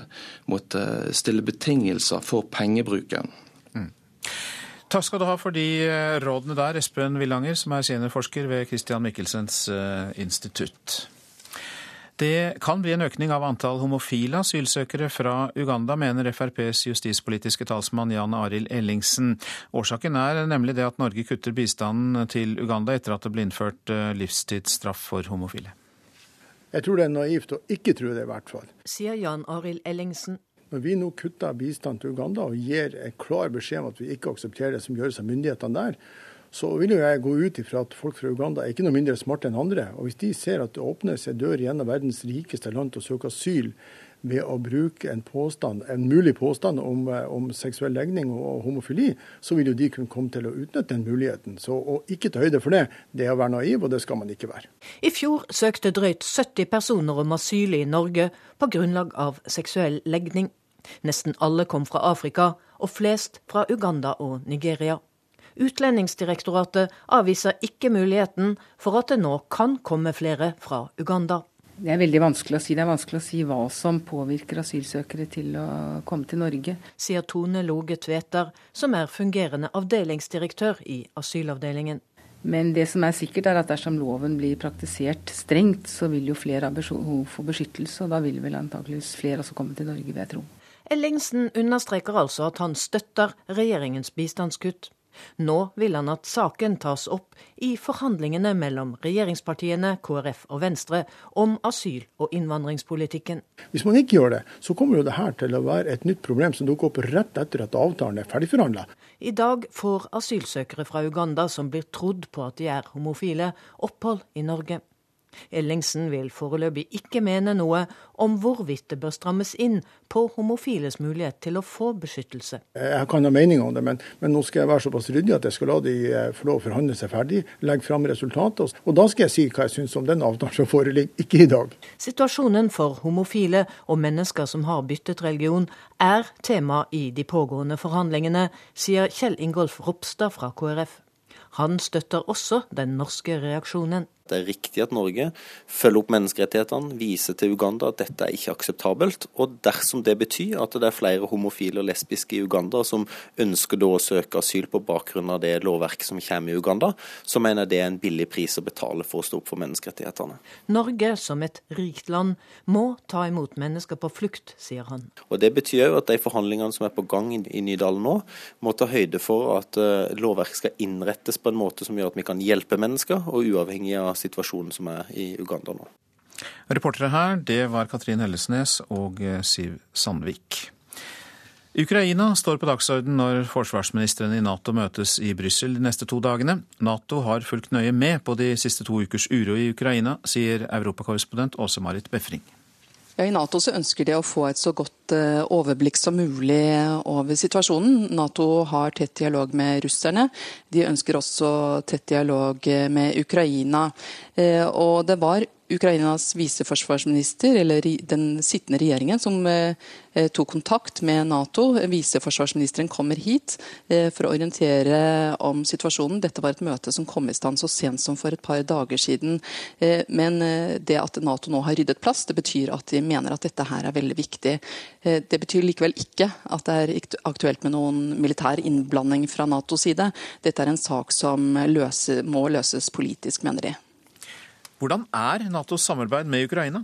måtte stille betingelser for pengebruken. Takk skal du ha for de eh, rådene der, Espen Villanger, som er seniorforsker ved Christian Michelsens eh, institutt. Det kan bli en økning av antall homofile asylsøkere fra Uganda, mener FrPs justispolitiske talsmann Jan Arild Ellingsen. Årsaken er nemlig det at Norge kutter bistanden til Uganda etter at det ble innført eh, livstidsstraff for homofile. Jeg tror det er naivt å ikke tro det, i hvert fall. Sier Jan Arild Ellingsen. Når vi nå kutter bistand til Uganda og gir en klar beskjed om at vi ikke aksepterer det som gjøres av myndighetene der, så vil jo jeg gå ut ifra at folk fra Uganda er ikke noe mindre smarte enn andre. Og hvis de ser at det åpner seg dør i en av verdens rikeste land til å søke asyl ved å bruke en, påstand, en mulig påstand om, eh, om, seksuell legning og homofili, så vil jo de kunne komme til å utnytte den muligheten. Så å ikke ta høyde for det, det er å være naiv, og det skal man ikke være. I fjor søkte drøyt 70 personer om asyl i Norge på grunnlag av seksuell legning. Nesten alle kom fra Afrika, og flest fra Uganda og Nigeria. Utlendingsdirektoratet avviser ikke muligheten for at det nå kan komme flere fra Uganda. Det er veldig vanskelig å si. Det er vanskelig å si hva som påvirker asylsøkere til å komme til Norge. Sier Tone Loge Tveter, som er fungerende avdelingsdirektør i asylavdelingen. Men det som er sikkert er at dersom loven blir praktisert strengt, så vil jo flere ha behov for beskyttelse, og da vil vel antakeligvis flere også komme til Norge, vil jeg tro. Ellingsen understreker altså at han støtter regjeringens bistandskutt. Nå vil han at saken tas opp i forhandlingene mellom regjeringspartiene, KrF og Venstre om asyl- og innvandringspolitikken. Hvis man ikke gjør det, så kommer jo det her til å være et nytt problem som dukker opp rett etter at avtalen er ferdigforhandla. I dag får asylsøkere fra Uganda som blir trodd på at de er homofile, opphold i Norge. Ellingsen vil foreløpig ikke mene noe om hvorvidt det bør strammes inn på homofiles mulighet til å få beskyttelse. Jeg kan ha mening om det, men, men nå skal jeg være såpass ryddig at jeg skal la de eh, få lov å forhandle seg ferdig, legge fram resultatet, og da skal jeg si hva jeg syns om den avtalen som foreligger, ikke i dag. Situasjonen for homofile og mennesker som har byttet religion, er tema i de pågående forhandlingene, sier Kjell Ingolf Ropstad fra KrF. Han støtter også den norske reaksjonen. Det er riktig at Norge følger opp menneskerettighetene, viser til Uganda at dette er ikke akseptabelt. Og dersom det betyr at det er flere homofile og lesbiske i Uganda som ønsker å søke asyl på bakgrunn av det lovverket som kommer i Uganda, så mener jeg det er en billig pris å betale for å stå opp for menneskerettighetene. Norge som et rikt land må ta imot mennesker på flukt, sier han. Og Det betyr jo at de forhandlingene som er på gang i Nydalen nå, må ta høyde for at uh, lovverket skal innrettes på en måte som gjør at vi kan hjelpe mennesker, og uavhengig av situasjonen som er i Uganda nå. Reportere her, det var Katrin Hellesnes og eh, Siv Sandvik. Ukraina står på dagsorden når forsvarsministrene i Nato møtes i Brussel de neste to dagene. Nato har fulgt nøye med på de siste to ukers uro i Ukraina, sier europakorrespondent Åse-Marit Befring. Ja, I Nato så ønsker de å få et så godt eh, overblikk som mulig over situasjonen. Nato har tett dialog med russerne. De ønsker også tett dialog med Ukraina. Eh, og det var Ukrainas viseforsvarsminister, eller den sittende regjeringen, som eh, eh, tok kontakt med Nato. Viseforsvarsministeren kommer hit for å orientere om situasjonen. Dette var et møte som kom i stand så sent som for et par dager siden. Men det at Nato nå har ryddet plass, det betyr at de mener at dette her er veldig viktig. Det betyr likevel ikke at det er aktuelt med noen militær innblanding fra Natos side. Dette er en sak som løse, må løses politisk, mener de. Hvordan er Natos samarbeid med Ukraina?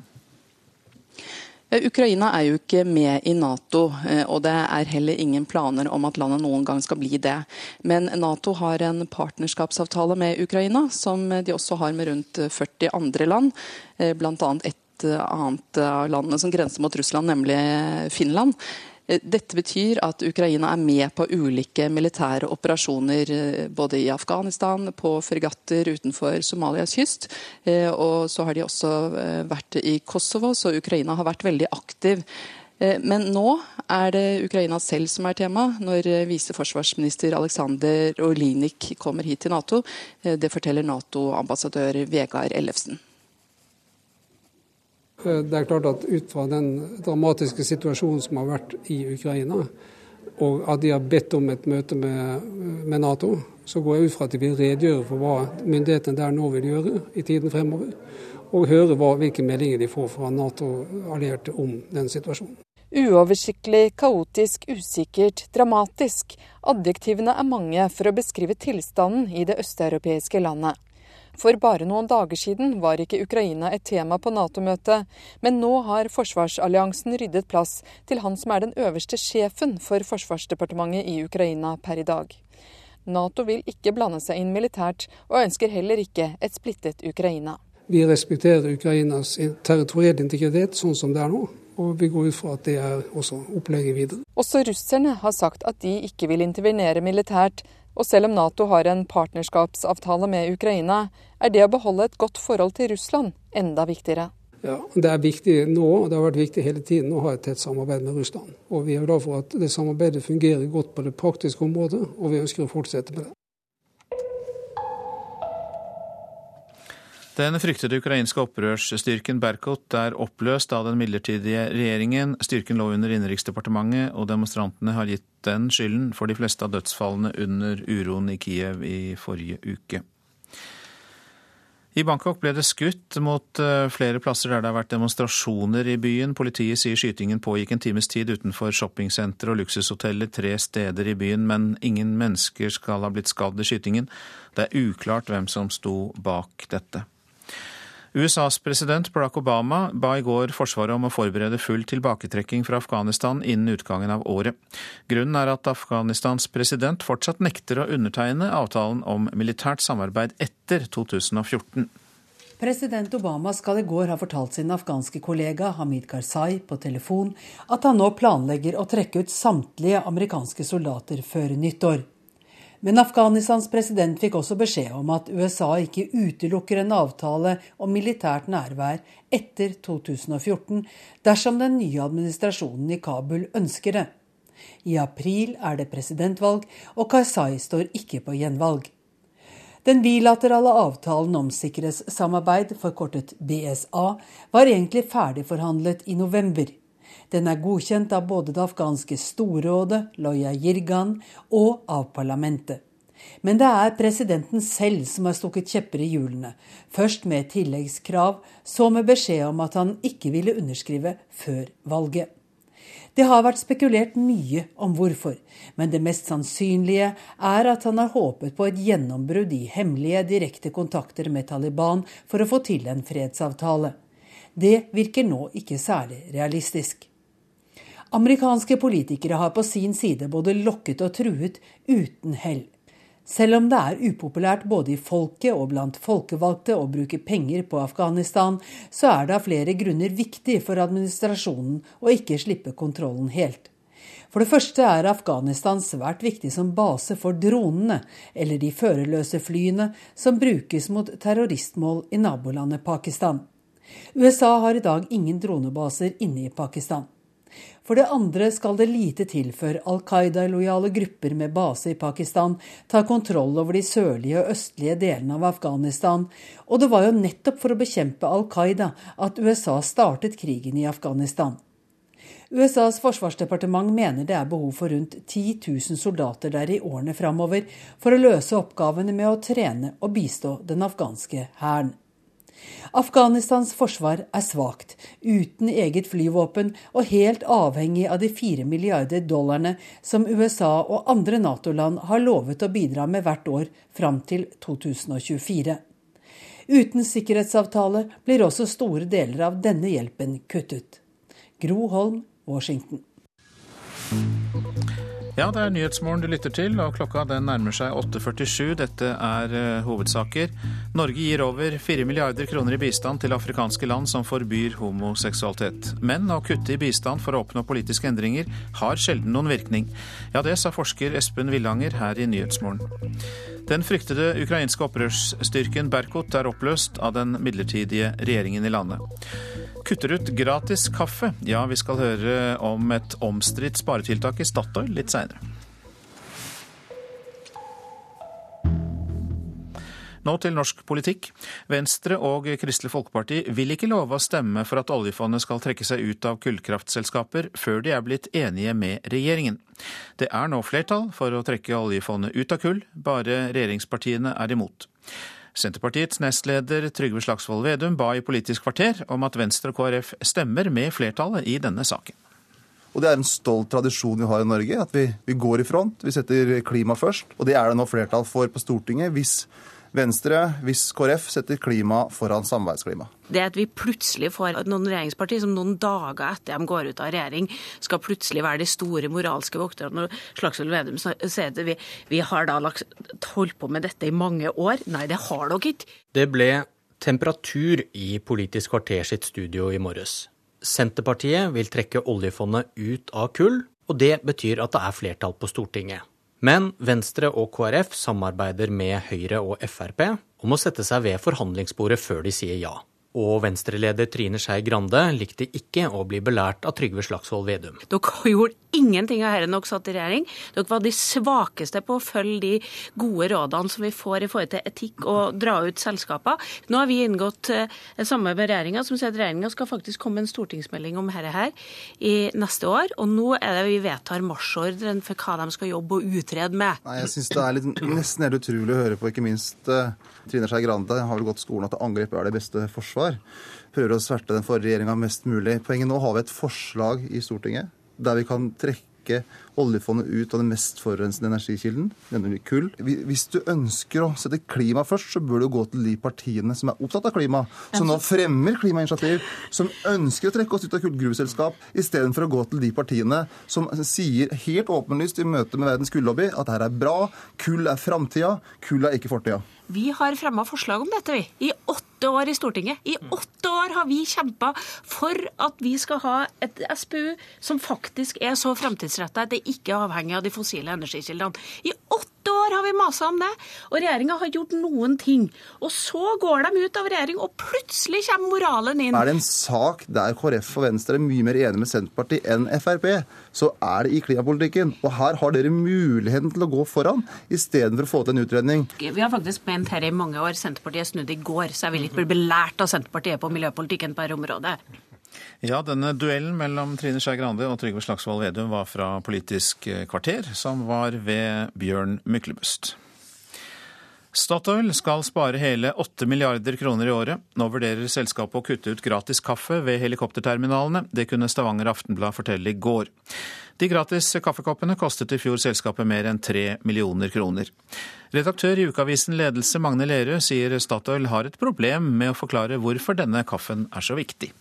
Eh, Ukraina er jo ikke med i Nato, eh, og det er heller ingen planer om at landet noen gang skal bli det. Men Nato har en partnerskapsavtale med Ukraina, som de også har med rundt 40 andre land. blant Bl.a. et annet av landene som grenser mot Russland, nemlig Finland. Eh, dette betyr at Ukraina er med på ulike militære operasjoner eh, både i Afghanistan, på fregatter utenfor Somalias kyst. Eh, og så har de også vært i Kosovo, så Ukraina har vært veldig aktiv. Men nå er det Ukraina selv som er tema, når viseforsvarsminister Aleksandr Olinik kommer hit til Nato. Det forteller Nato-ambassadør Vegard Ellefsen. Eh, det er klart at ut fra den dramatiske situasjonen som har vært i Ukraina, og at de har bedt om et møte med, med Nato, så går jeg ut fra at de vil redegjøre for hva myndighetene der nå vil gjøre i tiden fremover. Og høre hva, hvilke meldinger de får fra Nato-allierte om den situasjonen. Uoversiktlig, kaotisk, usikkert, dramatisk. Adjektivene er mange for å beskrive tilstanden i det østeuropeiske landet. For bare noen dager siden var ikke Ukraina et tema på Nato-møtet, men nå har forsvarsalliansen ryddet plass til han som er den øverste sjefen for forsvarsdepartementet i Ukraina per i dag. Nato vil ikke blande seg inn militært, og ønsker heller ikke et splittet Ukraina. Vi respekterer Ukrainas territorielle integritet sånn som det er nå. Og vi går ut fra at det er også opplegget videre. Også russerne har sagt at de ikke vil intervenere militært, og selv om Nato har en partnerskapsavtale med Ukraina, er det å beholde et godt forhold til Russland enda viktigere. Ja, Det er viktig nå, og det har vært viktig hele tiden å ha et tett samarbeid med Russland. Og Vi er glad for at det samarbeidet fungerer godt på det praktiske området, og vi ønsker å fortsette med det. Den fryktede ukrainske opprørsstyrken Berkut er oppløst av den midlertidige regjeringen. Styrken lå under Innenriksdepartementet, og demonstrantene har gitt den skylden for de fleste av dødsfallene under uroen i Kiev i forrige uke. I Bangkok ble det skutt mot eh, flere plasser der det har vært demonstrasjoner i byen. Politiet sier skytingen pågikk en times tid utenfor shoppingsenter og luksushoteller tre steder i byen, men ingen mennesker skal ha blitt skadd i skytingen. Det er uklart hvem som sto bak dette. USAs president Barack Obama ba i går Forsvaret om å forberede full tilbaketrekking fra Afghanistan innen utgangen av året. Grunnen er at Afghanistans president fortsatt nekter å undertegne avtalen om militært samarbeid etter 2014. President Obama skal i går ha fortalt sin afghanske kollega Hamid Karzai på telefon at han nå planlegger å trekke ut samtlige amerikanske soldater før nyttår. Men Afghanistans president fikk også beskjed om at USA ikke utelukker en avtale om militært nærvær etter 2014 dersom den nye administrasjonen i Kabul ønsker det. I april er det presidentvalg, og Karzai står ikke på gjenvalg. Den bilaterale avtalen om sikkerhetssamarbeid, forkortet BSA, var egentlig ferdigforhandlet i november. Den er godkjent av både det afghanske storrådet, Loya Jirgan, og av parlamentet. Men det er presidenten selv som har stukket kjepper i hjulene. Først med tilleggskrav, så med beskjed om at han ikke ville underskrive før valget. Det har vært spekulert mye om hvorfor, men det mest sannsynlige er at han har håpet på et gjennombrudd i hemmelige, direkte kontakter med Taliban for å få til en fredsavtale. Det virker nå ikke særlig realistisk. Amerikanske politikere har på sin side både lokket og truet uten hell. Selv om det er upopulært både i folket og blant folkevalgte å bruke penger på Afghanistan, så er det av flere grunner viktig for administrasjonen å ikke slippe kontrollen helt. For det første er Afghanistan svært viktig som base for dronene, eller de førerløse flyene som brukes mot terroristmål i nabolandet Pakistan. USA har i dag ingen dronebaser inne i Pakistan. For det andre skal det lite til før Al Qaida-lojale grupper med base i Pakistan tar kontroll over de sørlige og østlige delene av Afghanistan, og det var jo nettopp for å bekjempe Al Qaida at USA startet krigen i Afghanistan. USAs forsvarsdepartement mener det er behov for rundt 10 000 soldater der i årene framover for å løse oppgavene med å trene og bistå den afghanske hæren. Afghanistans forsvar er svakt, uten eget flyvåpen og helt avhengig av de fire milliarder dollarene som USA og andre Nato-land har lovet å bidra med hvert år fram til 2024. Uten sikkerhetsavtale blir også store deler av denne hjelpen kuttet. Gro Holm, Washington. Ja, det er Nyhetsmorgen du lytter til, og klokka den nærmer seg 8.47. Dette er uh, hovedsaker. Norge gir over 4 milliarder kroner i bistand til afrikanske land som forbyr homoseksualitet. Men å kutte i bistand for å oppnå politiske endringer har sjelden noen virkning. Ja, det sa forsker Espen Villanger her i Nyhetsmorgen. Den fryktede ukrainske opprørsstyrken Berkut er oppløst av den midlertidige regjeringen i landet kutter ut gratis kaffe. Ja, vi skal høre om et omstridt sparetiltak i Statoil litt seinere. Nå til norsk politikk. Venstre og Kristelig Folkeparti vil ikke love å stemme for at oljefondet skal trekke seg ut av kullkraftselskaper før de er blitt enige med regjeringen. Det er nå flertall for å trekke oljefondet ut av kull, bare regjeringspartiene er imot. Senterpartiets nestleder Trygve Slagsvold Vedum ba i Politisk kvarter om at Venstre og KrF stemmer med flertallet i denne saken. Og Det er en stolt tradisjon vi har i Norge, at vi, vi går i front. Vi setter klima først. Og det er det nå flertall for på Stortinget hvis Venstre, hvis KrF setter klima foran samarbeidsklima. Det at vi plutselig får noen regjeringspartier som noen dager etter de går ut av regjering, skal plutselig være de store moralske vokterne. Når Slagsvold Vedum sier at vi, vi har da holdt på med dette i mange år. Nei, det har dere ikke. Det ble temperatur i Politisk kvarter sitt studio i morges. Senterpartiet vil trekke oljefondet ut av kull, og det betyr at det er flertall på Stortinget. Men Venstre og KrF samarbeider med Høyre og Frp om å sette seg ved forhandlingsbordet før de sier ja. Og Venstre-leder Trine Skei Grande likte ikke å bli belært av Trygve Slagsvold Vedum. Dere gjorde ingenting av dette når dere satt i regjering. Dere var de svakeste på å følge de gode rådene som vi får i forhold til etikk og dra ut selskaper. Nå har vi inngått et samme samarbeid med regjeringa som sier at regjeringa skal faktisk komme med en stortingsmelding om dette her i neste år. Og nå er det vi vedtar marsjordren for hva de skal jobbe og utrede med. Nei, jeg synes det er litt, nesten helt utrolig å høre på, ikke minst uh, Trine Skei Grande har vel gått skolen at angrep er det beste forsvar. Prøver å sverte den forrige regjeringa mest mulig. Poenget nå har vi et forslag i Stortinget der vi kan trekke oljefondet ut av den mest forurensende energikilden, nemlig kull. Hvis du ønsker å sette klima først, så bør du gå til de partiene som er opptatt av klima, som nå fremmer klimainitiativ, som ønsker å trekke oss ut av kullgruveselskap, istedenfor å gå til de partiene som sier helt åpenlyst i møte med verdens kullobby at dette er bra, kull er framtida, kull er ikke fortida. Vi har fremma forslag om dette, vi. I åtte år i Stortinget. I åtte år har vi kjempa for at vi skal ha et SPU som faktisk er så framtidsretta at det ikke er avhengig av de fossile energikildene. I åtte år har vi masa om det, og regjeringa har gjort noen ting. Og så går de ut av regjering, og plutselig kommer moralen inn. Er det en sak der KrF og Venstre er mye mer enige med Senterpartiet enn Frp, så er det i klimapolitikken. Og her har dere muligheten til å gå foran, istedenfor å få til en utredning. Vi har faktisk ment her i mange år. Senterpartiet snudde i går, så jeg vil ikke bli belært av Senterpartiet på miljøpolitikken på dette området. Ja, denne duellen mellom Trine Skei Grande og Trygve Slagsvold Vedum var fra Politisk kvarter, som var ved Bjørn Myklebust. Statoil skal spare hele 8 milliarder kroner i året. Nå vurderer selskapet å kutte ut gratis kaffe ved helikopterterminalene. Det kunne Stavanger Aftenblad fortelle i går. De gratis kaffekoppene kostet i fjor selskapet mer enn 3 millioner kroner. Redaktør i ukeavisen Ledelse Magne Lerøe sier Statoil har et problem med å forklare hvorfor denne kaffen er så viktig.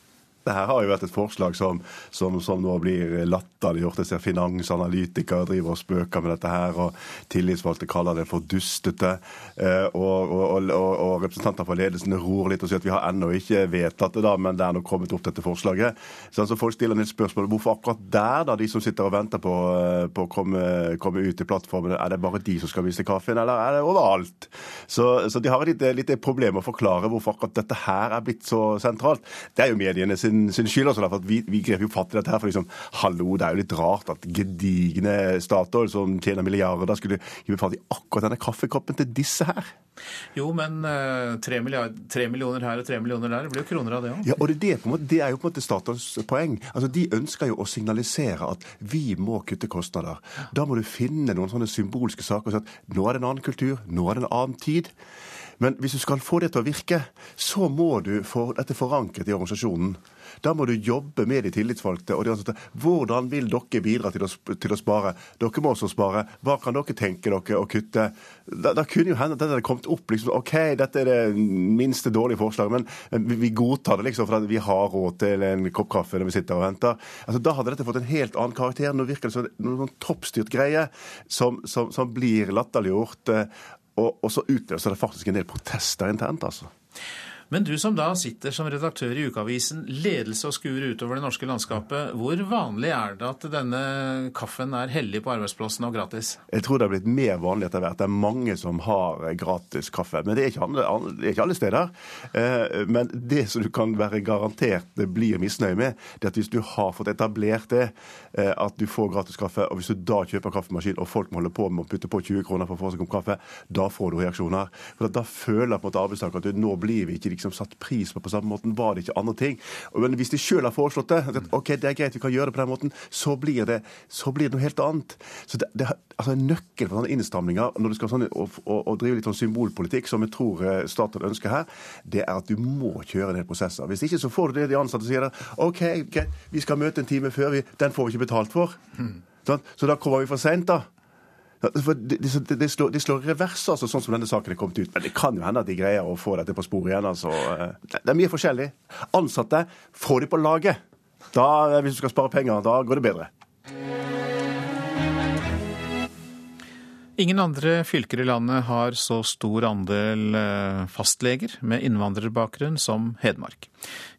Det her har jo vært et forslag som, som, som nå blir latterliggjort. Jeg ser finansanalytikere driver og spøker med dette her, og tillitsvalgte kaller det for dustete. Eh, og, og, og, og, representanter for ledelsen ror litt og sier at vi har ennå ikke vedtatt det, da, men det er nå kommet opp dette forslaget. Så Folk stiller litt spørsmål hvorfor akkurat der, da, de som sitter og venter på, eh, på å komme, komme, ut i plattformen, er det bare de som skal vise kaffen, eller er det overalt? Så, så de har et lite, lite problem å forklare hvorfor akkurat dette her er blitt så sentralt. Det er jo mediene sin sin, sin skyld. Også, for vi, vi grep jo fatt i dette her. For liksom, hallo, det er jo litt rart at gedigne Statoil som tjener milliarder, skulle gripe fatt i akkurat denne kaffekoppen til disse her. Jo, men eh, tre millioner her og tre millioner der, det blir jo kroner av det òg. Ja, og det, det, måte, det, er jo på en måte Statoils poeng. Altså, De ønsker jo å signalisere at vi må kutte kostnader. Da må du finne noen sånne symbolske saker og si at nå er det en annen kultur, nå er det en annen tid. Men hvis du skal få det til å virke, så må du få dette forankret i organisasjonen. Da må du jobbe med de tillitsvalgte. og de ansatte. Hvordan vil dere bidra til å, til å, spare? Dere må også spare. Hva kan dere tenke dere å kutte? Da, da kunne jo hende at dette hadde kommet opp. liksom, OK, dette er det minste dårlige forslaget, men, vi, vi, godtar det liksom for at vi har råd til en kopp kaffe når vi sitter og venter. Altså, Da hadde dette fått en helt annen karakter. Nå virker det som noen sånn toppstyrt greie som, som, som blir latterliggjort. Eh, og, og så utløser det faktisk en del protester internt, altså. Men du som da sitter som redaktør i ukeavisen Ledelse og skuer utover det norske landskapet, hvor vanlig er det at denne kaffen er hellig på arbeidsplassen og gratis? Jeg tror det har blitt mer vanlig etter hvert. Det er mange som har gratis kaffe. Men det er ikke alle, det er ikke alle steder. Eh, men det som du kan være garantert blir misnøye med, det er at hvis du har fått etablert det, eh, at du får gratis kaffe, og hvis du da kjøper kaffemaskin og folk må holde på med å putte på 20 kroner for å få seg en kopp kaffe, da får du reaksjoner. For Da føler på en måte arbeidstaker at nå blir vi ikke liksom satt pris på på samme måten, var det ikke andre ting. Men hvis de sjøl har foreslått det, at ok, det er greit, vi kan gjøre det på den måten, så blir det, så blir det noe helt annet. Så det, det, altså En nøkkel for sånne innstramninger når du skal sånn, og, og, og drive litt sånn symbolpolitikk, som jeg tror Statoil staten ønsker her, det er at du må kjøre ned prosesser. Hvis ikke så får du det de ansatte sier. OK, greit, vi skal møte en time før, vi, den får vi ikke betalt for. Mm. Sånn? Så da kommer vi for seint, da. Det, det, det, slår, de slår revers, altså, sånn som denne saken er kommet ut. Men det kan jo hende at de greier å få dette på sporet igjen. altså. Det er mye forskjellig. Ansatte, få de på laget. Da, hvis du skal spare penger, da går det bedre. Ingen andre fylker i landet har så stor andel eh, fastleger med innvandrerbakgrunn som Hedmark.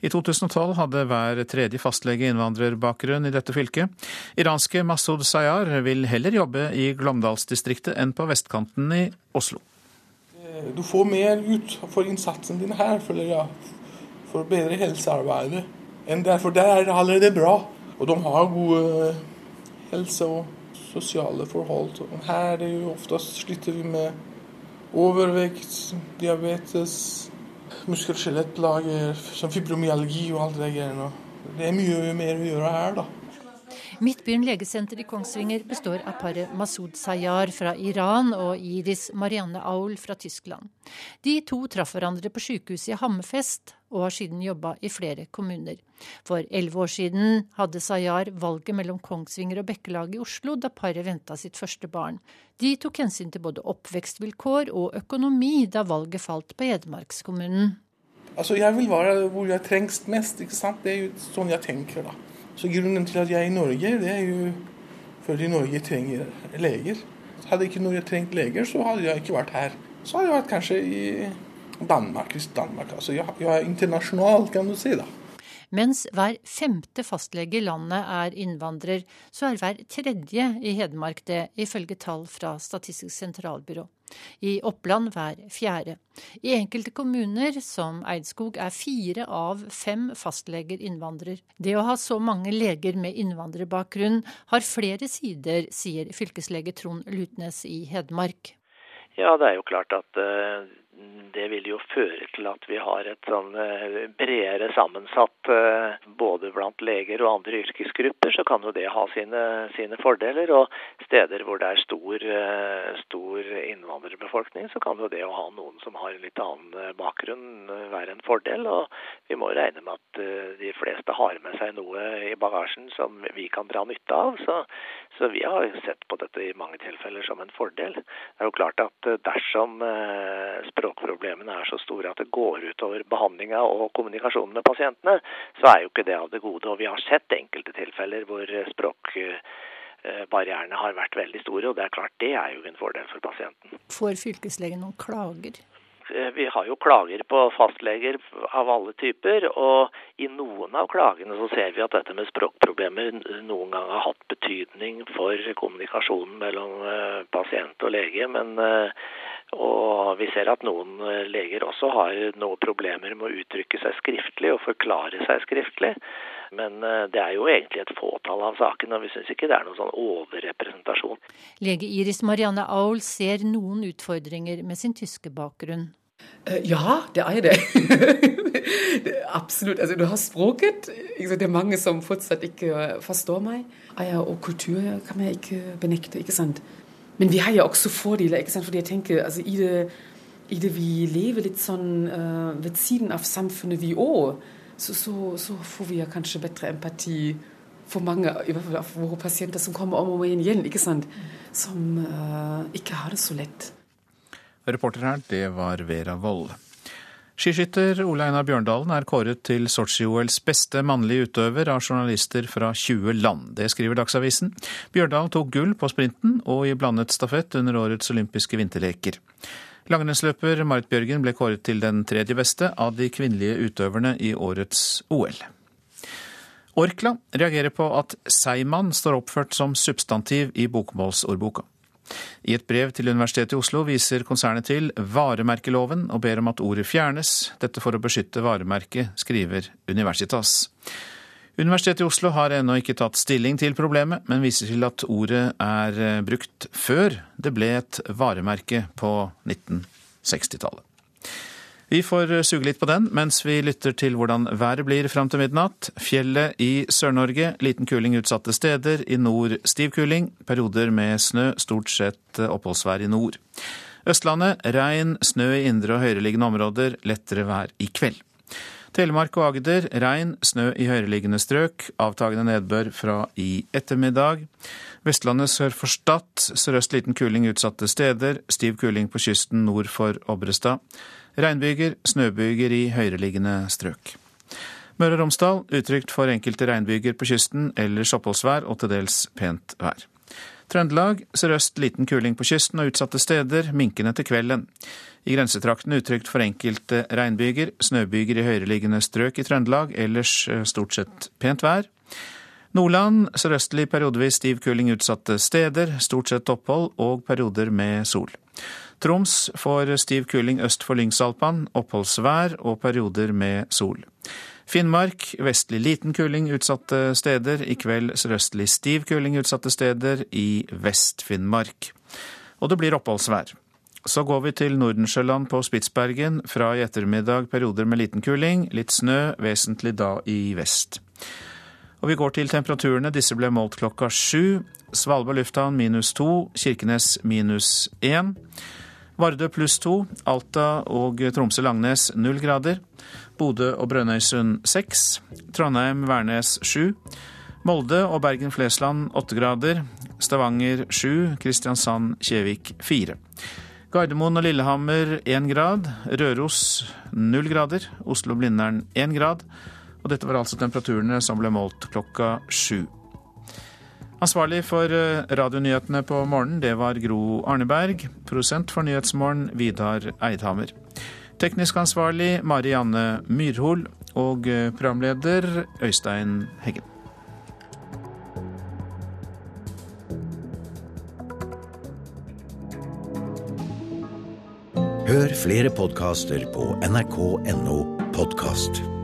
I 2012 hadde hver tredje fastlege innvandrerbakgrunn i dette fylket. Iranske Masud Sayar vil heller jobbe i Glåmdalsdistriktet enn på vestkanten i Oslo. Eh, du får mer ut for innsatsen din her, føler jeg, for bedre helsearbeidet enn der, for der er det allerede bra. Og de har god helse. og sosiale forhold. Her er jo oftest sliter vi med overvekt, diabetes, muskel- og skjelettplager, fibromyalgi og alt det greiene. Det er mye mer å gjøre her, da. Midtbyen legesenter i Kongsvinger består av paret Masud Sayar fra Iran og Iris Marianne Aul fra Tyskland. De to traff hverandre på sykehuset i Hammerfest og har siden jobba i flere kommuner. For elleve år siden hadde Sayar valget mellom Kongsvinger og Bekkelaget i Oslo da paret venta sitt første barn. De tok hensyn til både oppvekstvilkår og økonomi da valget falt på Hedmarkskommunen. Altså, jeg vil være hvor jeg trengs mest. ikke sant? Det er jo sånn jeg tenker. da. Så grunnen til at jeg er i Norge, det er jo fordi Norge trenger leger. Hadde ikke Norge trengt leger, så hadde jeg ikke vært her. Så hadde jeg vært kanskje i Danmark. hvis Danmark. Altså, jeg, jeg er internasjonal, kan du si. da. Mens hver femte fastlege i landet er innvandrer, så er hver tredje i Hedmark det, ifølge tall fra Statistisk sentralbyrå. I Oppland hver fjerde. I enkelte kommuner, som Eidskog, er fire av fem fastleger innvandrer. Det å ha så mange leger med innvandrerbakgrunn har flere sider, sier fylkeslege Trond Lutnes i Hedmark. Ja, det er jo klart at uh, det vil jo føre til at vi har et sånn uh, bredere sammensatt uh, både blant leger og andre yrkesgrupper, så kan jo det ha sine, sine fordeler. Og steder hvor det er stor, stor, innvandrerbefolkning, så kan jo det å ha noen som har en litt annen bakgrunn være en fordel. Og vi må regne med at de fleste har med seg noe i bagasjen som vi kan dra nytte av. Så, så vi har sett på dette i mange tilfeller som en fordel. Det er jo klart at dersom språkproblemene er så store at det går utover behandlinga og kommunikasjonen med pasientene, så er jo ikke det av det gode. Og vi har sett enkelte tilfeller hvor språkbarrierene har vært veldig store, og det er klart det er jo en fordel for pasienten. Får fylkeslegen noen klager? Vi har jo klager på fastleger av alle typer, og i noen av klagene så ser vi at dette med språkproblemer noen gang har hatt betydning for kommunikasjonen mellom pasient og lege. men og vi ser at noen leger også har noen problemer med å uttrykke seg skriftlig og forklare seg skriftlig. Men det er jo egentlig et fåtall av sakene, og vi syns ikke det er noen sånn overrepresentasjon. Lege Iris Marianne Aul ser noen utfordringer med sin tyske bakgrunn. Ja, det er det. Absolutt. Altså, du har språket. Det er mange som fortsatt ikke forstår meg. Og kultur kan jeg ikke benekte, ikke sant. Men vi har jo også fordeler, ikke sant? fordi jeg tenker altså, i, det, i det vi lever litt sånn uh, ved siden av samfunnet, vi òg, så, så, så, får vi ja kanskje bedre empati for mange av våre pasienter som kommer om og om igjen, ikke sant? som uh, ikke har det så lett. Reporter her, det var Vera Wold. Skiskytter Ole Einar Bjørndalen er kåret til Sotsji-OLs beste mannlige utøver av journalister fra 20 land. Det skriver Dagsavisen. Bjørndalen tok gull på sprinten og i blandet stafett under årets olympiske vinterleker. Langrennsløper Marit Bjørgen ble kåret til den tredje beste av de kvinnelige utøverne i årets OL. Orkla reagerer på at seigmann står oppført som substantiv i bokmålsordboka. I et brev til Universitetet i Oslo viser konsernet til varemerkeloven og ber om at ordet fjernes, dette for å beskytte varemerket, skriver Universitas. Universitetet i Oslo har ennå ikke tatt stilling til problemet, men viser til at ordet er brukt før det ble et varemerke på 1960-tallet. Vi får suge litt på den mens vi lytter til hvordan været blir fram til midnatt. Fjellet i Sør-Norge, liten kuling utsatte steder. I nord stiv kuling, perioder med snø, stort sett oppholdsvær i nord. Østlandet regn, snø i indre og høyereliggende områder, lettere vær i kveld. Telemark og Agder regn, snø i høyereliggende strøk, avtagende nedbør fra i ettermiddag. Vestlandet sør for Stad, sørøst liten kuling utsatte steder, stiv kuling på kysten nord for Obrestad. Regnbyger, snøbyger i høyereliggende strøk. Møre og Romsdal utrygt for enkelte regnbyger på kysten, ellers oppholdsvær og til dels pent vær. Trøndelag sørøst liten kuling på kysten og utsatte steder, minkende til kvelden. I grensetrakten utrygt for enkelte regnbyger, snøbyger i høyereliggende strøk i Trøndelag, ellers eh, stort sett pent vær. Nordland sørøstlig periodevis stiv kuling utsatte steder, stort sett opphold og perioder med sol. Troms får stiv kuling øst for Lyngsalpan, oppholdsvær og perioder med sol. Finnmark vestlig liten kuling utsatte steder, i kveld sørøstlig stiv kuling utsatte steder i Vest-Finnmark. Og det blir oppholdsvær. Så går vi til Nordensjøland på Spitsbergen. Fra i ettermiddag perioder med liten kuling, litt snø, vesentlig da i vest. Og vi går til temperaturene. Disse ble målt klokka sju. Svalbard lufthavn minus to, Kirkenes minus én. Vardø pluss to, Alta og Tromsø-Langnes null grader. Bodø og Brønnøysund seks. Trondheim-Værnes sju. Molde og Bergen-Flesland åtte grader. Stavanger sju. Kristiansand-Kjevik fire. Gardermoen og Lillehammer én grad. Røros null grader. Oslo-Blindern én grad. Og dette var altså temperaturene som ble målt klokka sju. Ansvarlig for eh, radionyhetene på morgenen, det var Gro Arneberg. Prosent for Nyhetsmorgen, Vidar Eidhammer. Teknisk ansvarlig Marianne Myrhol. Og eh, programleder Øystein Heggen. Hør flere podkaster på nrk.no podkast.